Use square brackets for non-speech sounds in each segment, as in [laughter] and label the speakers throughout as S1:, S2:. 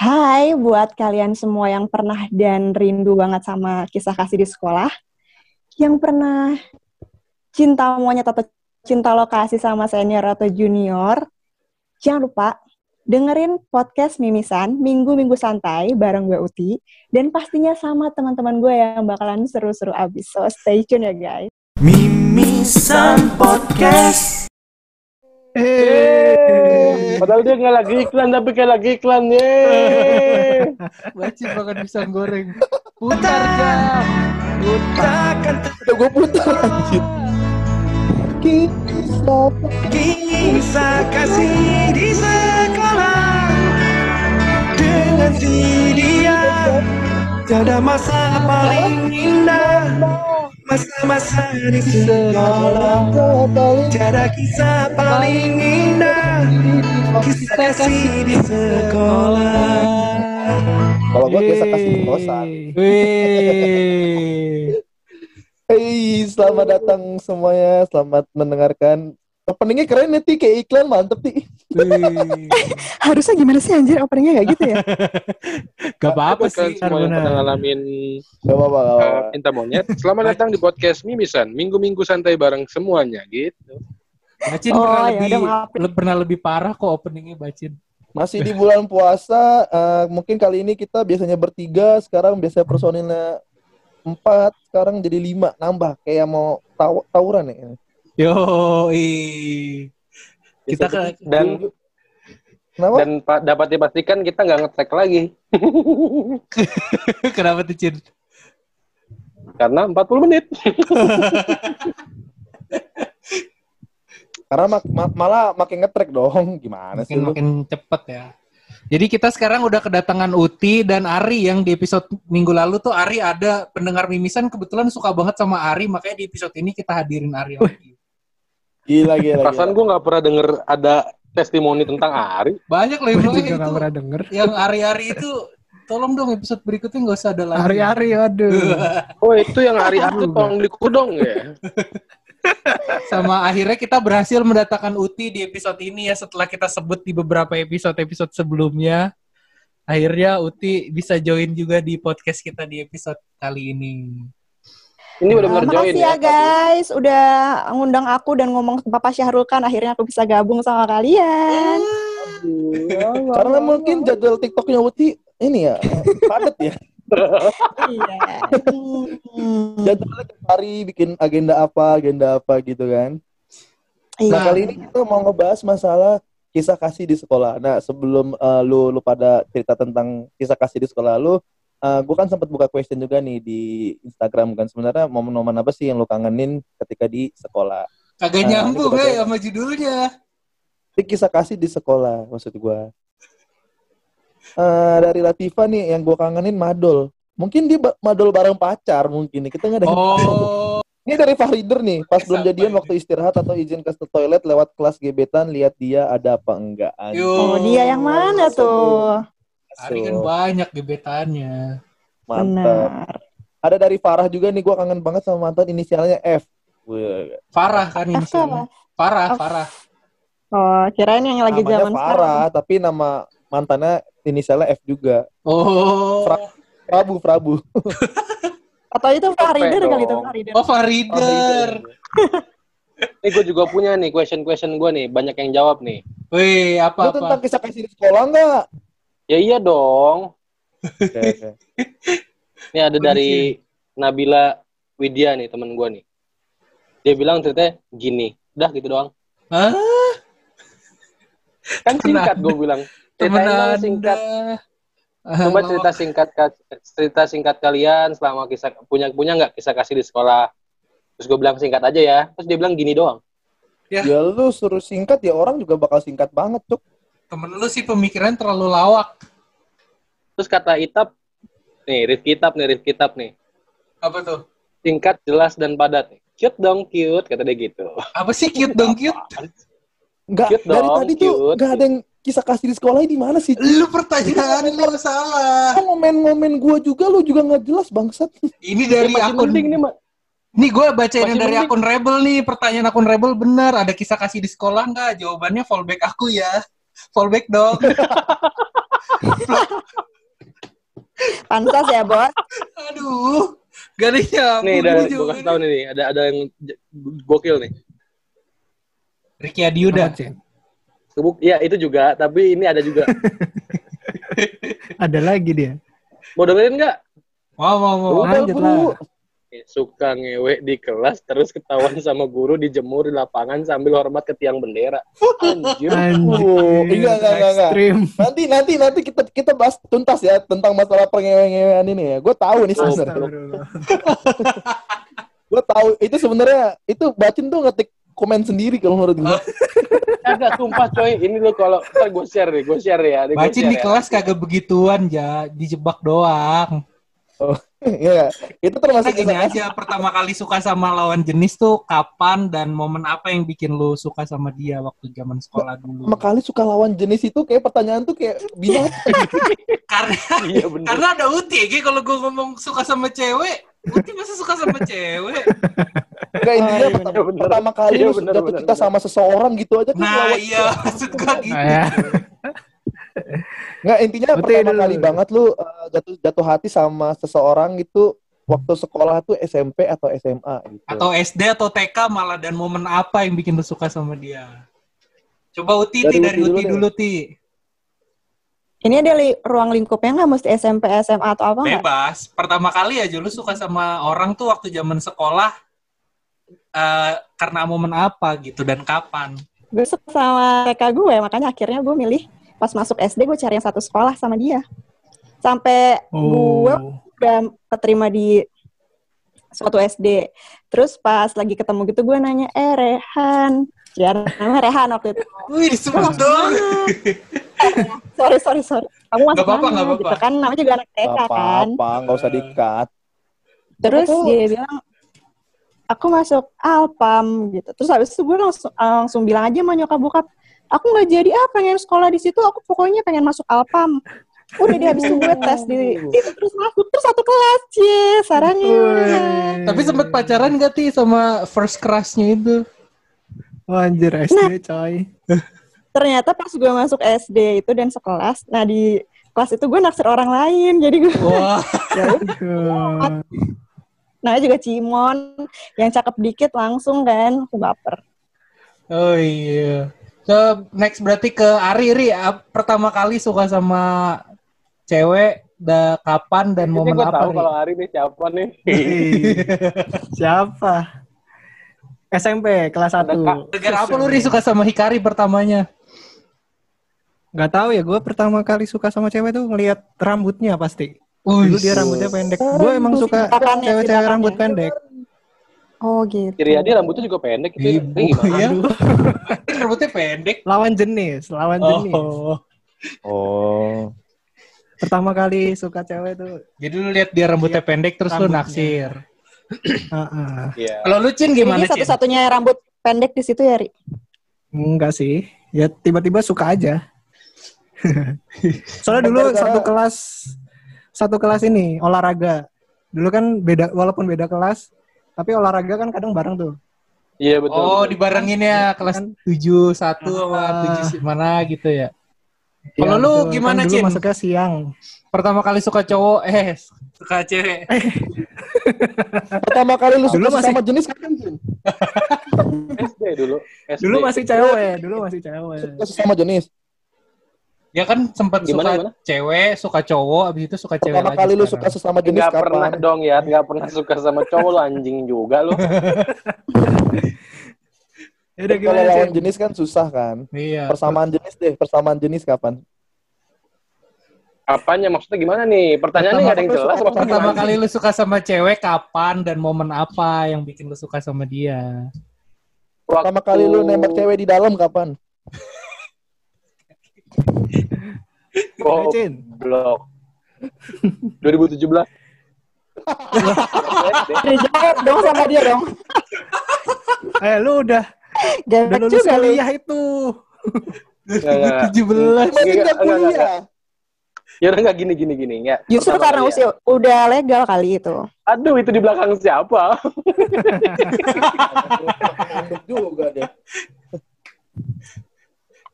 S1: Hai buat kalian semua yang pernah dan rindu banget sama kisah kasih di sekolah. Yang pernah cinta monyet atau cinta lokasi sama senior atau junior. Jangan lupa dengerin podcast Mimisan Minggu-Minggu Santai bareng gue Uti. Dan pastinya sama teman-teman gue yang bakalan seru-seru abis. So stay tune ya guys.
S2: Mimisan Podcast.
S3: Yeay. Padahal dia nggak lagi iklan tapi kayak lagi iklan ye. [laughs]
S4: Wajib makan pisang goreng. Putar jam.
S2: Takkan
S3: Udah gue putar anjir. Kisah
S2: kisah kasih di sekolah dengan si dia tiada masa paling indah masa-masa di sekolah tiada kisah paling indah kisah kasih di sekolah
S3: Kalau gue biasa kasih di kosan. [laughs] Hey, selamat datang semuanya. Selamat mendengarkan. Openingnya keren nih, Ti. kayak iklan mantep Ti.
S4: Wih. [laughs]
S1: Harusnya gimana sih anjir openingnya kayak gitu ya? [laughs]
S4: Gak apa-apa sih.
S5: semua yang pernah ngalamin
S3: Gak apa-apa, gak
S5: uh,
S3: apa-apa.
S5: cinta monyet. Selamat datang di podcast Mimisan. Minggu-minggu santai bareng semuanya gitu.
S4: Bacin
S1: Oh,
S4: pernah
S1: ya
S4: lebih le- pernah lebih parah kok openingnya Bacin.
S3: Masih di bulan puasa. eh, mungkin kali ini kita biasanya bertiga. Sekarang biasanya personilnya empat. Sekarang jadi lima. Nambah. Kayak mau taw tawuran ya.
S4: Yo, ih. Kita ke
S5: Dan
S3: Kenapa?
S5: dan pa- dapat dipastikan kita nggak ngetrack lagi [laughs]
S4: kenapa tuh Cin?
S5: karena 40 menit.
S3: Karena mak- ma- malah makin ngetrek dong. Gimana sih
S4: Makin
S3: lu?
S4: makin cepet ya. Jadi kita sekarang udah kedatangan Uti dan Ari yang di episode minggu lalu tuh Ari ada pendengar mimisan kebetulan suka banget sama Ari makanya di episode ini kita hadirin Ari lagi.
S3: Gila, gila,
S5: Perasaan gue nggak pernah denger ada testimoni tentang Ari.
S4: Banyak loh yang
S6: Gue
S4: bilang
S6: juga
S4: itu.
S6: gak pernah denger.
S4: Yang Ari-Ari itu tolong dong episode berikutnya nggak usah ada lagi.
S6: Hari-hari, aduh. [laughs]
S5: Oh itu yang hari-hari tolong dikudong ya.
S4: Sama akhirnya kita berhasil mendatangkan Uti di episode ini ya setelah kita sebut di beberapa episode-episode sebelumnya. Akhirnya Uti bisa join juga di podcast kita di episode kali ini.
S5: Ini udah bener
S1: Uh,
S5: join
S1: makasih
S5: ya.
S1: ya guys, udah ngundang aku dan ngomong Bapak Syahrul kan akhirnya aku bisa gabung sama kalian.
S3: Karena mungkin jadwal TikToknya Uti ini ya padat ya.
S1: iya. Hmm. [laughs]
S3: Jadwalnya tiap hari bikin agenda apa, agenda apa gitu kan.
S1: Iya.
S3: Nah kali ini kita mau ngebahas masalah kisah kasih di sekolah. Nah sebelum uh, lu lu pada cerita tentang kisah kasih di sekolah lu, uh, gue kan sempat buka question juga nih di Instagram kan sebenarnya momen-momen apa sih yang lu kangenin ketika di sekolah?
S4: Kagak
S3: Nah,
S4: nyambung ya sama judulnya.
S3: Ini kisah kasih di sekolah maksud gue. Uh, dari Latifa nih yang gue kangenin madol. Mungkin dia ba- madol bareng pacar mungkin nih. Kita nggak ada.
S4: Oh,
S3: Ini dari Fahrider nih, pas belum jadian waktu istirahat atau izin ke toilet lewat kelas gebetan, lihat dia ada apa enggak.
S4: Yo.
S1: Oh, dia yang mana tuh?
S4: Ari kan banyak gebetannya.
S3: Mantap.
S1: Benar.
S3: Ada dari Farah juga nih, gua kangen banget sama mantan inisialnya F. Wih,
S4: Farah kan ini.
S1: F tuh apa?
S4: Farah,
S1: Oh.
S4: Farah.
S1: Oh, kirain yang lagi
S3: namanya
S1: zaman
S3: Farah, tapi nama mantannya inisialnya F juga.
S4: Oh.
S3: Fra- Prabu, Prabu. [laughs]
S1: Atau itu Farider kali itu Farider.
S4: Oh, Farider.
S5: Ini gue juga punya nih question-question gue nih. Banyak yang jawab nih.
S4: Wih,
S3: Lu
S4: apa-apa?
S3: tentang kisah kasih di sekolah enggak?
S5: Ya iya dong.
S3: Oke, oke.
S5: Ini ada dari Nabila Widya nih temen gue nih. Dia bilang ceritanya gini. Udah gitu doang.
S4: Hah?
S5: Kan singkat gue bilang.
S4: Anda.
S5: singkat. Coba cerita singkat cerita singkat kalian selama kisah punya punya nggak kisah kasih di sekolah. Terus gue bilang singkat aja ya. Terus dia bilang gini doang.
S3: Ya lu suruh singkat ya orang juga bakal singkat banget, Cuk.
S4: Temen lu sih pemikiran terlalu lawak.
S5: Terus kata Itap, nih Rifki Itap nih Rifki Itap nih.
S4: Apa tuh?
S5: Singkat, jelas dan padat nih. Cute dong, cute kata dia gitu.
S4: Apa sih cute dong cute?
S3: Enggak,
S5: Cute
S3: dari
S5: dong,
S3: tadi tuh enggak ada yang kisah kasih di sekolah di mana sih?
S4: Lu pertanyaan lu salah.
S3: Kan ngomen-ngomen gua juga lu juga nggak jelas bangsat.
S4: Ini dari
S5: Ini masih
S4: akun
S5: penting nih, Mak.
S4: Nih gue bacain yang dari
S5: mending.
S4: akun Rebel nih. Pertanyaan akun Rebel benar. Ada kisah kasih di sekolah nggak? Jawabannya fallback aku ya. Fallback dong. [laughs]
S1: Pantas ya, Bos.
S4: Aduh. Nyambung
S5: Nih, ada, gue kasih tau nih, ada ada yang gokil nih.
S4: Ricky Adiuda.
S5: Kebuk, iya itu juga, tapi ini ada juga. [laughs]
S6: Ada lagi dia.
S5: Mau dengerin nggak?
S4: Mau, mau, mau.
S5: Udah,
S6: lanjut
S5: Bu.
S6: lah.
S5: Suka ngewe di kelas, terus ketahuan sama guru dijemur di lapangan sambil hormat ke tiang bendera. Anjir.
S6: Anjir.
S3: enggak, enggak, enggak. Nanti nanti nanti kita kita bahas tuntas ya tentang masalah pengewe-ngewean ini ya. Gue tahu nih sebenarnya. Gue tahu itu sebenarnya itu Bacin tuh ngetik komen sendiri kalau menurut gue.
S5: Kagak sumpah coy, ini lo kalau gue share deh, gue share ya.
S4: Bacin di
S5: ya.
S4: kelas kagak begituan, ja. Dijebak doang. [laughs]
S3: Iya, itu termasuk
S4: Kita gini aja, pertama kali suka sama lawan jenis tuh kapan dan momen apa yang bikin lu suka sama dia waktu zaman sekolah dulu?
S3: pertama kali suka lawan jenis itu kayak pertanyaan tuh kayak binatang. [laughs]
S4: Karena
S5: Iya bener.
S4: karena ada Uti ya, kalau gue ngomong suka sama cewek, Uti masa suka sama cewek?
S3: Enggak intinya
S1: iya,
S3: pertama,
S5: bener.
S3: pertama kali
S5: Iya,
S3: lu
S5: bener,
S3: jatuh
S5: bener,
S3: cinta
S5: bener.
S3: sama seseorang gitu aja kan
S4: Nah
S3: lawan-
S4: iya, maksud gue gitu.
S6: Ya.
S3: Nggak intinya
S6: Betul
S3: pertama
S6: dulu.
S3: kali banget lu uh, jatuh jatuh hati sama seseorang itu waktu sekolah tuh SMP atau SMA gitu.
S4: Atau SD atau TK malah dan momen apa yang bikin lu suka sama dia? Coba Uti,
S3: Dari
S4: Ti, dari
S3: Uti dulu
S4: Uti
S3: deh.
S4: dulu, Ti.
S1: Ini ada li- ruang lingkupnya nggak mesti SMP, SMA atau apa nggak?
S4: Bebas. Pertama kali aja lu suka sama orang tuh waktu zaman sekolah eh, karena momen apa gitu dan kapan?
S1: Gue suka sama TK gue, makanya akhirnya gue milih pas masuk SD gue cari yang satu sekolah sama dia. Sampai gue
S6: Oh.
S1: udah keterima di suatu SD. Terus pas lagi ketemu gitu gue nanya, eh Rehan. Ya namanya Rehan waktu itu.
S4: Wih, disebut dong. [laughs]
S1: Sorry, sorry, sorry. Kamu masuk
S4: Nggak apa-apa,
S1: mana?
S4: nggak apa-apa.
S1: Gitu kan, namanya juga anak TK
S3: Gak
S1: kan.
S3: apa-apa, nggak usah dikat.
S1: Terus
S3: Aku-
S1: dia bilang, aku masuk Alpam gitu. Terus habis itu gue langsung, langsung bilang aja sama nyokap bokap, aku nggak jadi ah pengen sekolah di situ, aku pokoknya pengen masuk Alpam. Udah deh habis itu gue tes di itu terus masuk terus satu kelas cie sarangnya.
S4: Tapi sempet pacaran gak Ti sama first crush-nya itu?
S6: Wah, anjir SD coy.
S1: Ternyata pas gue masuk SD itu dan sekelas, nah di kelas itu gue naksir orang lain, jadi gue
S4: Wah, [laughs]
S1: ya. Nah juga Cimon yang cakep dikit langsung kan aku baper.
S4: oh iya. So, next berarti ke Ari, Ri. Pertama kali suka sama cewek, da, kapan dan
S5: Ini
S4: momen
S5: gue
S4: apa,
S5: tahu kalau Ari nih siapa nih. [laughs]
S6: Siapa? SMP kelas 1.
S4: Gara apa lu, Ri, suka sama Hikari pertamanya?
S6: Gak tahu ya, gue pertama kali suka sama cewek tuh ngelihat rambutnya pasti. Dulu dia rambutnya pendek. Gue emang suka cewek-cewek rambut pendek.
S1: Oh gitu.
S5: Kiri Adi rambutnya juga pendek gitu.
S4: Ibu,
S5: Ini gimana?
S4: ya.
S6: Aduh. [laughs]
S4: Rambutnya pendek.
S6: Lawan jenis, lawan jenis.
S4: Oh.
S3: Oh.
S6: Pertama kali suka cewek tuh.
S4: Jadi lu lihat dia rambutnya pendek terus lu
S6: Rambutnya.
S4: naksir. [clears throat]
S6: Heeh.
S5: Iya.
S4: Kalau lu Cin gimana,
S1: Ini satu-satunya rambut pendek di situ ya, Ri?
S6: Enggak sih. Ya tiba-tiba suka aja. [laughs] Soalnya dulu
S3: Gara-gara-
S6: satu kelas satu kelas ini olahraga. Dulu kan beda walaupun beda kelas, tapi olahraga kan kadang bareng tuh.
S5: Iya betul.
S4: Oh,
S5: betul.
S4: dibarengin ya kelas
S6: Kan?
S4: 7 1 sama
S6: Ah.
S4: 7 mana gitu ya. Kalau
S6: Ya,
S4: lu
S6: betul.
S4: gimana,
S6: kan dulu
S4: Cin?
S6: masuknya siang.
S4: Pertama kali suka cowok, eh suka cewek. [laughs]
S3: Pertama kali lu
S6: Dulu
S3: suka
S6: masih-
S3: sama jenis kapan Jin? [laughs]
S5: SD dulu. SD.
S6: Dulu masih cewek, dulu masih cewek.
S3: Suka sesama jenis.
S4: Ya kan sempat
S5: Gimana,
S4: suka
S5: gimana?
S4: cewek, suka cowok, abis itu suka cewek
S3: Pertama
S4: lagi
S3: kali lu
S4: sekarang.
S3: suka sesama jenis
S5: pernah
S3: kapan?
S5: dong ya, nggak pernah suka sama cowok lu anjing juga lu. [laughs]
S6: Ya udah
S3: Kalau
S6: gimana,
S3: lawan jenis kan susah kan.
S4: Iya.
S3: Persamaan jenis deh, persamaan jenis kapan?
S5: Apanya maksudnya gimana nih? Pertanyaannya nggak ada yang
S3: Pertama-
S5: jelas.
S4: Pertama
S5: gimana?
S4: kali lu suka sama cewek kapan dan momen apa yang bikin lu suka sama dia?
S3: Pertama kali lu nembak cewek di dalam kapan?
S5: Oh,
S6: Ayo, Cin.
S5: blok. 2017.
S1: Dijawab dong sama dia dong.
S6: Eh, lu udah udah
S1: Gebek
S6: lulus
S1: juga lu.
S6: kuliah itu.
S5: Nggak, nggak.
S4: 17.
S3: Masih
S5: Enggak,
S3: nggak kuliah.
S5: Ya udah nggak gini gini gini nggak.
S1: Justru
S5: Pertama
S1: karena
S5: ya.
S1: usia udah legal kali itu.
S5: Aduh itu di belakang siapa?
S3: Juga deh. [laughs]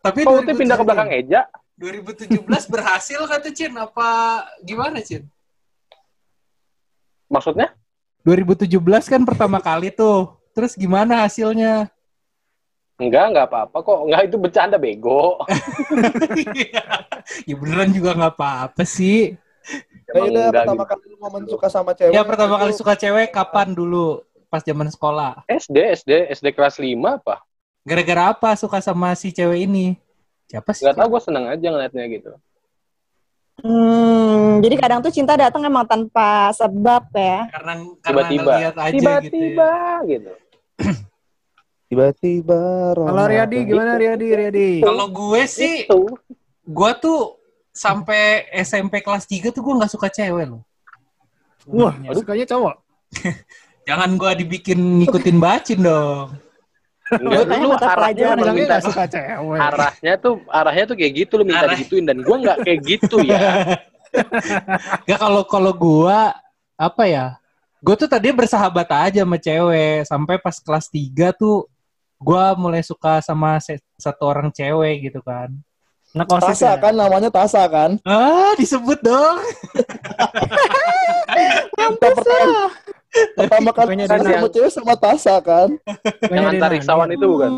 S4: Tapi
S5: Kok Uti pindah ke belakang Eja?
S4: 2017 berhasil kah tuh Cin? Apa gimana Cin?
S5: Maksudnya?
S4: 2017 kan pertama kali tuh. Terus gimana hasilnya?
S5: Enggak, enggak apa-apa kok. Enggak, itu bercanda bego. [laughs]
S4: ya beneran juga nggak apa-apa sih.
S3: Ya udah
S5: enggak
S3: pertama
S5: gitu.
S3: kali lu momen suka sama cewek.
S4: Ya pertama kali suka cewek kapan dulu? Pas zaman sekolah.
S5: SD, SD, SD kelas 5 apa?
S4: Gara-gara apa suka sama si cewek ini? Siapa sih?
S5: Enggak tahu gue seneng aja ngeliatnya gitu.
S1: Hmm, jadi kadang tuh cinta datang emang tanpa sebab ya.
S4: Karena karena
S5: Tiba-tiba.
S4: aja gitu. ya.
S5: Tiba-tiba gitu. [clears throat]
S3: Tiba-tiba
S6: Kalau
S3: Roma-
S6: Riyadi gimana Riyadi Riyadi?
S4: Kalau gue sih,
S5: Itu.
S4: gue tuh sampai SMP kelas 3 tuh gue nggak suka cewek loh.
S6: Wah, sukanya cowok. [laughs]
S4: Jangan gue dibikin ngikutin bacin dong.
S5: Enggak, lu arahnya emang
S6: Bilangnya
S5: minta
S6: suka cewek.
S5: arahnya tuh arahnya tuh kayak gitu lu minta
S4: Arah-
S5: digituin dan gua nggak kayak gitu ya. [laughs]
S4: Gak kalau kalau gue apa ya? Gue tuh tadi bersahabat aja sama cewek sampai pas kelas 3 tuh gue mulai suka sama satu orang cewek gitu kan.
S6: Anak OSIS
S3: Tasa
S6: ya?
S3: kan namanya Tasa kan.
S4: Ah, disebut dong. [laughs]
S3: Kita pertama, pertama kali sama cewek sama Tasa kan.
S5: Yang antariksawan itu bukan?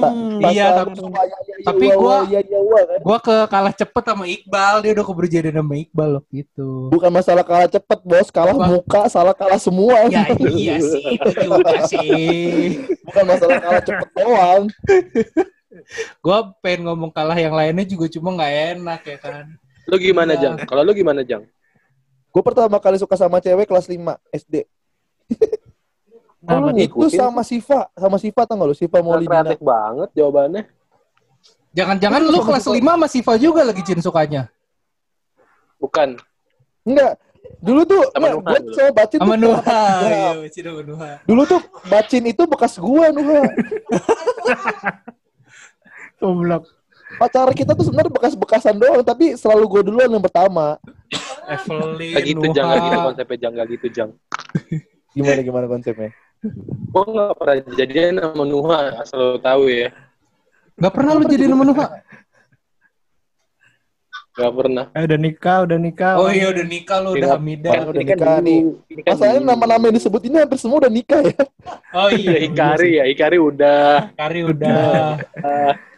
S3: Ta-
S1: Hmm.
S4: Iya, tapi-
S3: ya, ya, ya,
S4: tapi gua-
S3: ya, wa, kan.
S4: Gue ke kalah cepet sama Iqbal, dia udah keburu jadian sama Iqbal loh gitu.
S3: Bukan masalah kalah cepet bos, kalah
S4: Apa?
S3: muka, salah kalah semua.
S4: Ya iya sih, itu juga sih.
S3: Bukan masalah kalah cepet doang.
S4: Gue pengen ngomong kalah yang lainnya juga cuma nggak enak ya kan.
S5: Lu gimana,
S4: Iya.
S5: Jang? Kalau lu gimana, Jang?
S3: Gue pertama kali suka sama cewek kelas 5 SD.
S5: Kok lu
S3: Itu sama Siva, sama Siva tau gak lu? Siva Maulidina.
S5: kreatif banget jawabannya.
S4: Jangan-jangan lu kelas 5 sama Siva juga lagi Cin sukanya.
S5: Bukan.
S3: Enggak. Dulu tuh, enggak,
S5: Nuha
S3: gue
S5: dulu.
S3: sama Bacin
S4: Sama
S3: tuh
S4: Nuha. Iya, Cina sama Nuha.
S3: Dulu tuh Bacin itu bekas gua Nuha. [laughs]
S6: Goblok.
S3: Pacar kita tuh sebenarnya bekas-bekasan doang, tapi selalu gua duluan yang pertama.
S4: Evelyn,
S5: Kayak gitu, Jang. Kayak gitu konsepnya, Jang. Kayak gitu, Jang. [laughs]
S3: Gimana gimana konsepnya?
S5: Gua nggak pernah jadian sama Nuha, asal lu tahu ya.
S4: Gak pernah lu jadi sama Nuha?
S5: Gak pernah.
S6: Eh, udah nikah, udah nikah.
S4: Oh iya udah nikah lu, udah
S5: Iya.
S4: Hamidah.
S3: Kan udah
S5: kan
S3: nikah nih.
S5: Kan
S3: Masalahnya nama-nama yang disebut ini hampir semua udah nikah ya.
S4: Oh
S5: Iya, [laughs] Ikari ya. Ikari udah.
S4: Kari udah. [laughs]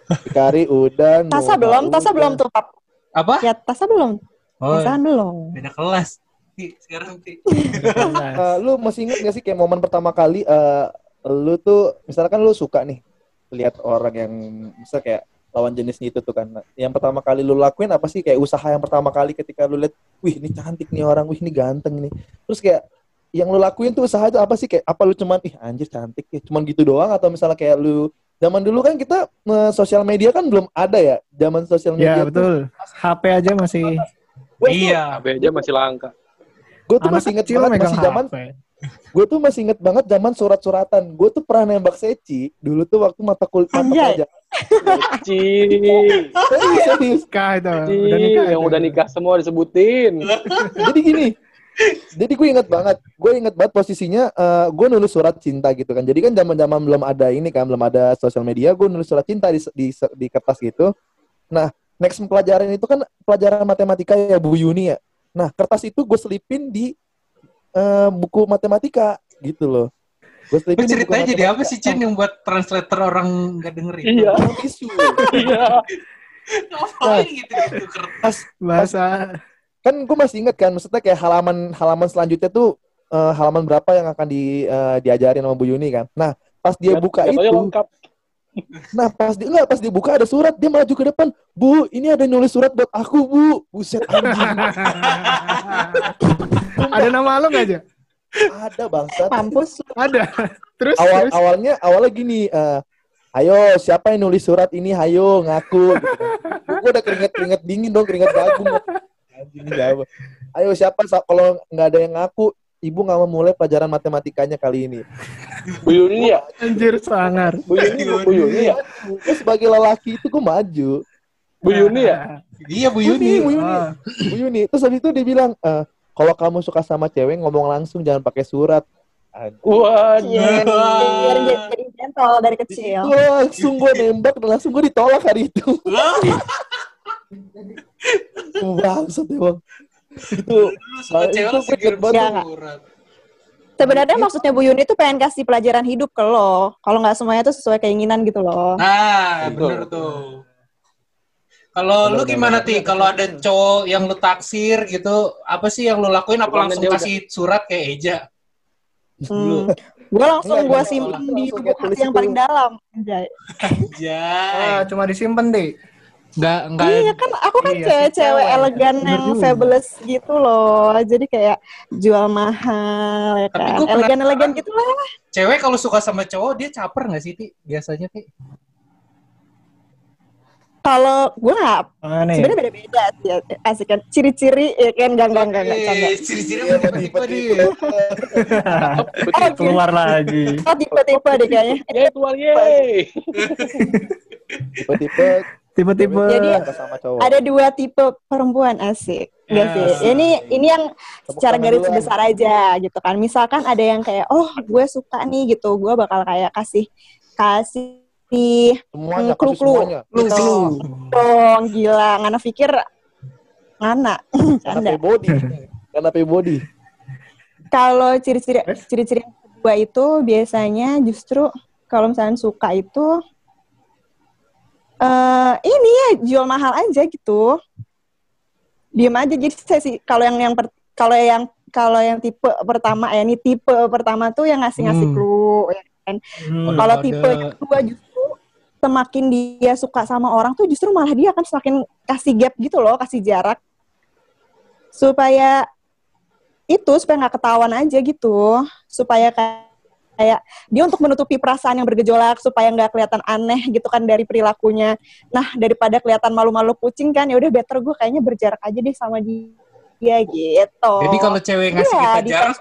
S5: Ah,
S3: Kari udah.
S1: Tasa belum, Tasa belum tuh, Pap.
S4: Apa?
S1: Ya, Tasa belum.
S4: Oh,
S1: Tasa belum.
S4: beda kelas. Sekarang Ti.
S3: Eh, lu masih inget gak sih kayak momen pertama kali eh lu tuh misalkan lu suka nih lihat orang yang misal kayak lawan jenisnya itu tuh kan. Nah, Yang pertama kali lu lakuin apa sih kayak usaha yang pertama kali ketika lu lihat, wih ini cantik nih orang, wih ini ganteng nih. Terus kayak yang lu lakuin tuh usaha itu apa sih kayak apa lu cuman ih anjir cantik ya cuman gitu doang atau misalnya kayak lu zaman dulu kan kita eh, sosial media kan belum ada ya zaman sosial media
S6: Ya, betul. HP aja masih
S4: Iya.
S5: HP aja masih langka.
S3: Gue tuh
S6: anak
S3: masih inget banget
S6: megang
S3: masih zaman gue tuh masih inget banget zaman surat-suratan gue tuh pernah nembak Seci dulu tuh waktu mata kuliah mata
S1: Anjay.
S3: pelajaran
S5: Ci,
S3: serius serius
S6: Nikah itu. Udah nikah.
S5: yang udah nikah semua disebutin.
S3: jadi gini jadi gue inget banget gue inget banget posisinya eh, gue nulis surat cinta gitu kan jadi kan zaman zaman belum ada ini kan belum ada sosial media gue nulis surat cinta di, di di kertas gitu nah next pelajaran itu kan pelajaran matematika ya Bu Yuni ya nah kertas itu gue selipin di eh, buku matematika gitu loh gue selipin di buku
S4: ceritanya jadi apa sih Cin yang buat translator orang nggak dengerin?
S5: Iya.
S3: Bisu.
S5: Iya. [laughs]
S4: Ngapain gitu gitu kertas?
S6: Bahasa
S3: kan gue masih inget kan maksudnya kayak halaman halaman selanjutnya tuh eh, halaman berapa yang akan di eh, diajarin sama Bu Yuni kan nah pas dia buka
S5: Jatuhnya
S3: itu
S5: lengkap.
S3: Nah pas dia enggak pas dia buka ada surat dia maju ke depan Bu ini ada nulis surat buat aku Bu buset anjing [laughs]
S6: ada nama lo nggak aja?
S3: ada bangsat
S1: Mampus.
S6: Ada. Terus
S3: awal
S6: terus.
S3: awalnya awalnya gini eh, ayo siapa yang nulis surat ini hayo ngaku gitu gue udah keringet keringet dingin dong keringet Anjing, siapa? ayo siapa kalau nggak ada yang ngaku ibu nggak mau mulai pelajaran matematikanya kali ini
S5: Bu Yuni ya?
S6: Anjir sangar.
S5: Bu Yuni, Bu Yuni ya?
S3: gue sebagai lelaki itu gue maju
S5: Bu Yuni ya?
S4: Iya Bu
S3: Bu
S4: Yuni.
S3: Bu Yuni
S6: Ah.
S3: Bu Yuni terus habis itu dia bilang eh, kalau kamu suka sama cewek ngomong langsung jangan pakai surat.
S5: Waduh.
S1: Iya, jadi jadi gentle dari kecil.
S3: Itu langsung gue nembak dan langsung gue ditolak hari itu Bangsat emang. Itu
S4: cewek
S3: itu
S4: kirim
S3: banget.
S1: Sebenarnya maksudnya Bu Yuni tuh pengen kasih pelajaran hidup ke lo. Kalau nggak semuanya tuh sesuai keinginan gitu loh.
S4: Nah,
S5: Betul.
S4: bener tuh. Kalau lu gimana ti? Kalau ada cowok yang lu taksir gitu, apa sih yang lu lakuin? Apa langsung
S5: dia udah-
S4: kasih surat kayak Eja?
S1: Hmm. Gue langsung gue simpen di lubuk
S3: tulis
S1: hati yang paling dalam. Anjay.
S4: Anjay.
S6: Ah, cuma disimpan deh.
S4: Enggak enggak
S1: Iya kan, aku kan
S6: Iya,
S1: cewek-cewek
S6: cewek.
S1: elegan yang fabulous gitu loh. Jadi kayak jual mahal ya
S4: Tapi
S1: kan.
S4: gua
S1: Elegan-elegan gitu lah.
S4: Cewek kalau suka sama cowok dia caper nggak sih ti? Biasanya ti?
S1: Kalau gue nggak,
S6: ya?
S1: sebenarnya beda-beda sih. ya. Asik kan. Ciri-ciri ya kan, enggak, enggak, canda.
S4: Eh, ciri-ciri
S3: Iya,
S4: tipe-tipe dia.
S1: Oh,
S6: Keluar lagi.
S1: Oh, tipe-tipe deh kayaknya.
S5: Yeay. [laughs]
S3: Tipe-tipe
S6: Tipe-tipe.
S1: Jadi. Ada dua tipe perempuan asik. Enggak
S4: Ya.
S1: sih. Ini ini yang
S3: Tepuk
S1: secara garis
S3: duluan.
S1: besar aja gitu kan. Misalkan ada yang kayak, oh gue suka nih gitu, gue bakal kayak kasih kasih
S3: Semuanya, kasih
S1: clue-clue.
S3: semuanya.
S1: gitu. Dong, gila. Ngana pikir ngana.
S3: Pay [laughs] body. Karena pay body.
S1: Kalau ciri-ciri ciri-ciri kedua itu biasanya justru kalau misalnya suka itu eh ini ya jual mahal aja gitu. Diem aja jadi saya sih kalau yang yang kalau yang kalau yang tipe pertama ya ini tipe pertama tuh yang ngasih-ngasih
S4: Hmm.
S1: clue ya kan.
S6: Hmm.
S1: Kalau tipe yang kedua justru semakin dia suka sama orang tuh justru malah dia akan semakin kasih gap gitu loh, kasih jarak supaya itu supaya nggak ketahuan aja gitu, supaya kayak kayak dia untuk menutupi perasaan yang bergejolak supaya nggak kelihatan aneh gitu kan dari perilakunya. Nah daripada kelihatan malu-malu kucing kan, ya udah better gue kayaknya berjarak aja deh sama dia gitu.
S4: Jadi kalau cewek ngasih
S1: Iya,
S4: kita jarak,